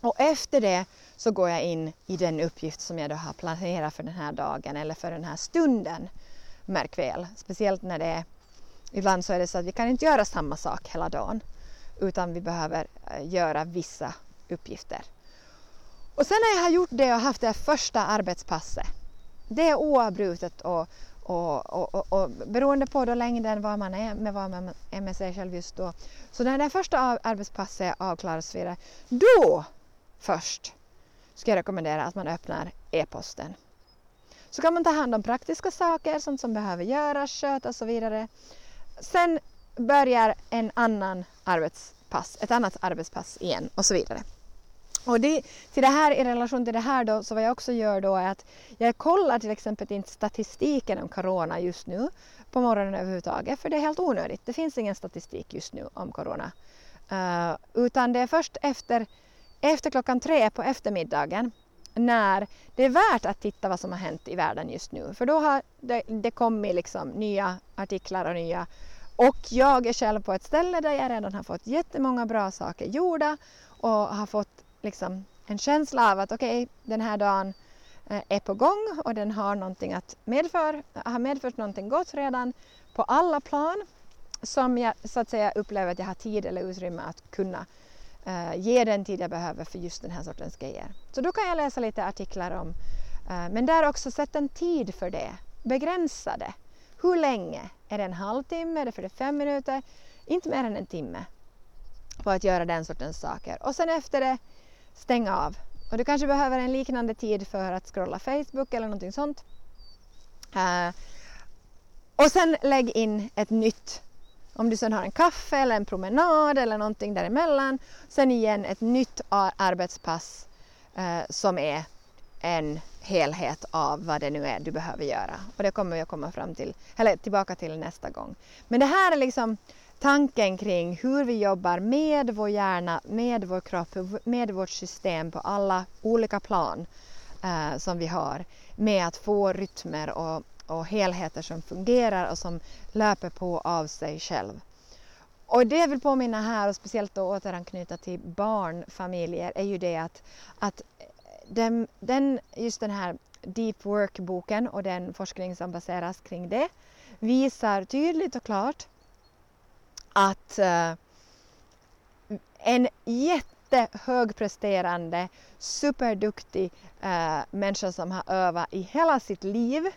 Och efter det så går jag in i den uppgift som jag då har planerat för den här dagen eller för den här stunden. Märk väl, speciellt när det är Ibland så är det så att vi kan inte göra samma sak hela dagen utan vi behöver eh, göra vissa uppgifter. Och sen när jag har gjort det och haft det första arbetspasset, det är oavbrutet och, och, och, och, och beroende på då längden var man är med vad man är med sig själv just då. Så när det första arbetspasset avklaras, vidare, då först ska jag rekommendera att man öppnar e-posten. Så kan man ta hand om praktiska saker, sånt som behöver göras, skötas och så vidare. Sen börjar en annan arbetspass, ett annat arbetspass igen och så vidare. Och det, till det här, i relation till det här då, så vad jag också gör då är att jag kollar till exempel inte statistiken om corona just nu på morgonen överhuvudtaget, för det är helt onödigt. Det finns ingen statistik just nu om corona. Uh, utan det är först efter efter klockan tre på eftermiddagen när det är värt att titta vad som har hänt i världen just nu. För då har det, det kommit liksom nya artiklar och nya och jag är själv på ett ställe där jag redan har fått jättemånga bra saker gjorda och har fått liksom en känsla av att okej, okay, den här dagen eh, är på gång och den har någonting att medföra, har medfört någonting gott redan på alla plan som jag så att säga upplever att jag har tid eller utrymme att kunna uh, ge den tid jag behöver för just den här sortens grejer. Så då kan jag läsa lite artiklar om, uh, men där också sätt en tid för det. Begränsa det. Hur länge? Är det en halvtimme? Är det 45 minuter? Inte mer än en timme på att göra den sortens saker. Och sen efter det, stäng av. Och du kanske behöver en liknande tid för att scrolla Facebook eller någonting sånt. Uh, och sen lägg in ett nytt om du sen har en kaffe eller en promenad eller någonting däremellan. Sen igen ett nytt arbetspass uh, som är en helhet av vad det nu är du behöver göra. Och det kommer jag komma fram till, eller tillbaka till nästa gång. Men det här är liksom tanken kring hur vi jobbar med vår hjärna, med vår kropp, med vårt system på alla olika plan eh, som vi har med att få rytmer och och helheter som fungerar och som löper på av sig själv. Och det jag vill påminna här och speciellt då återanknyta till barnfamiljer är ju det att, att den, den, just den här Deep Work-boken och den forskning som baseras kring det visar tydligt och klart att uh, en jättehögpresterande, superduktig uh, människa som har övat i hela sitt liv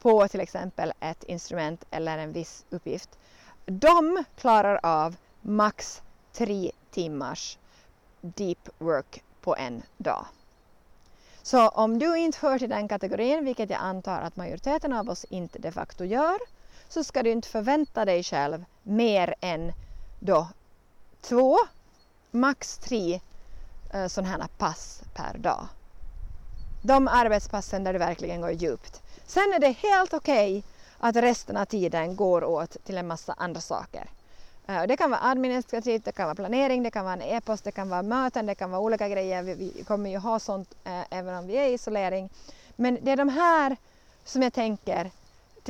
på till exempel ett instrument eller en viss uppgift. De klarar av max tre timmars deep work på en dag. Så om du inte hör till den kategorin, vilket jag antar att majoriteten av oss inte de facto gör, så ska du inte förvänta dig själv mer än då två, max tre eh, sådana här pass per dag. De arbetspassen där du verkligen går djupt. Sen är det helt okej okay att resten av tiden går åt till en massa andra saker. Eh, det kan vara administrativt, det kan vara planering, det kan vara en e-post, det kan vara möten, det kan vara olika grejer. Vi, kommer ju ha sånt eh, även om vi är i isolering. Men det är de här som jag tänker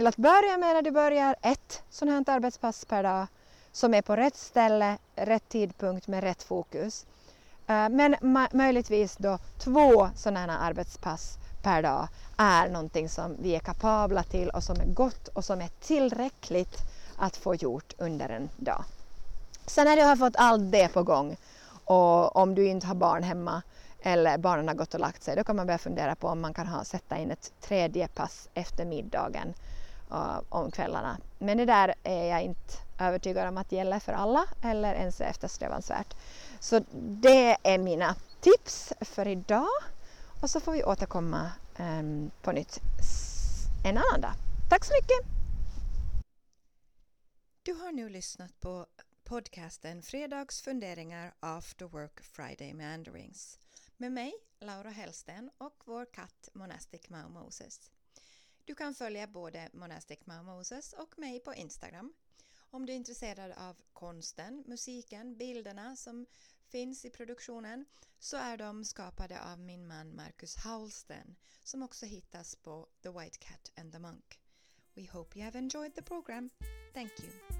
till att börja med när du börjar ett sånt här arbetspass per dag som är på rätt ställe, rätt tidpunkt med rätt fokus. Eh, men möjligtvis då två sådana här arbetspass per dag är någonting som vi är kapabla till och som är gott och som är tillräckligt att få gjort under en dag. Sen när du har fått allt det på gång och om du inte har barn hemma eller barnen har gått och lagt sig, då kan man börja fundera på om man kan ha, sätta in ett tredje pass efter middagen uh, Eh, om kvällarna. Men det där är jag inte övertygad om att gäller för alla eller ens är eftersträvansvärt. Så det är mina tips för idag. Och så får vi återkomma um, på nytt en annan dag. Tack så mycket! Du har nu lyssnat på podcasten Fredagsfunderingar After Work Friday Mandarings med mig, Laura Hellsten och vår katt Monastic Mau Moses. Du kan följa både Monastic Mau Moses och mig på Instagram. Om du är intresserad av konsten, musiken, bilderna som finns i produktionen så är de skapade av min man Marcus Haulsten som också hittas på The White Cat and the Monk. We hope you have enjoyed the program. Thank you.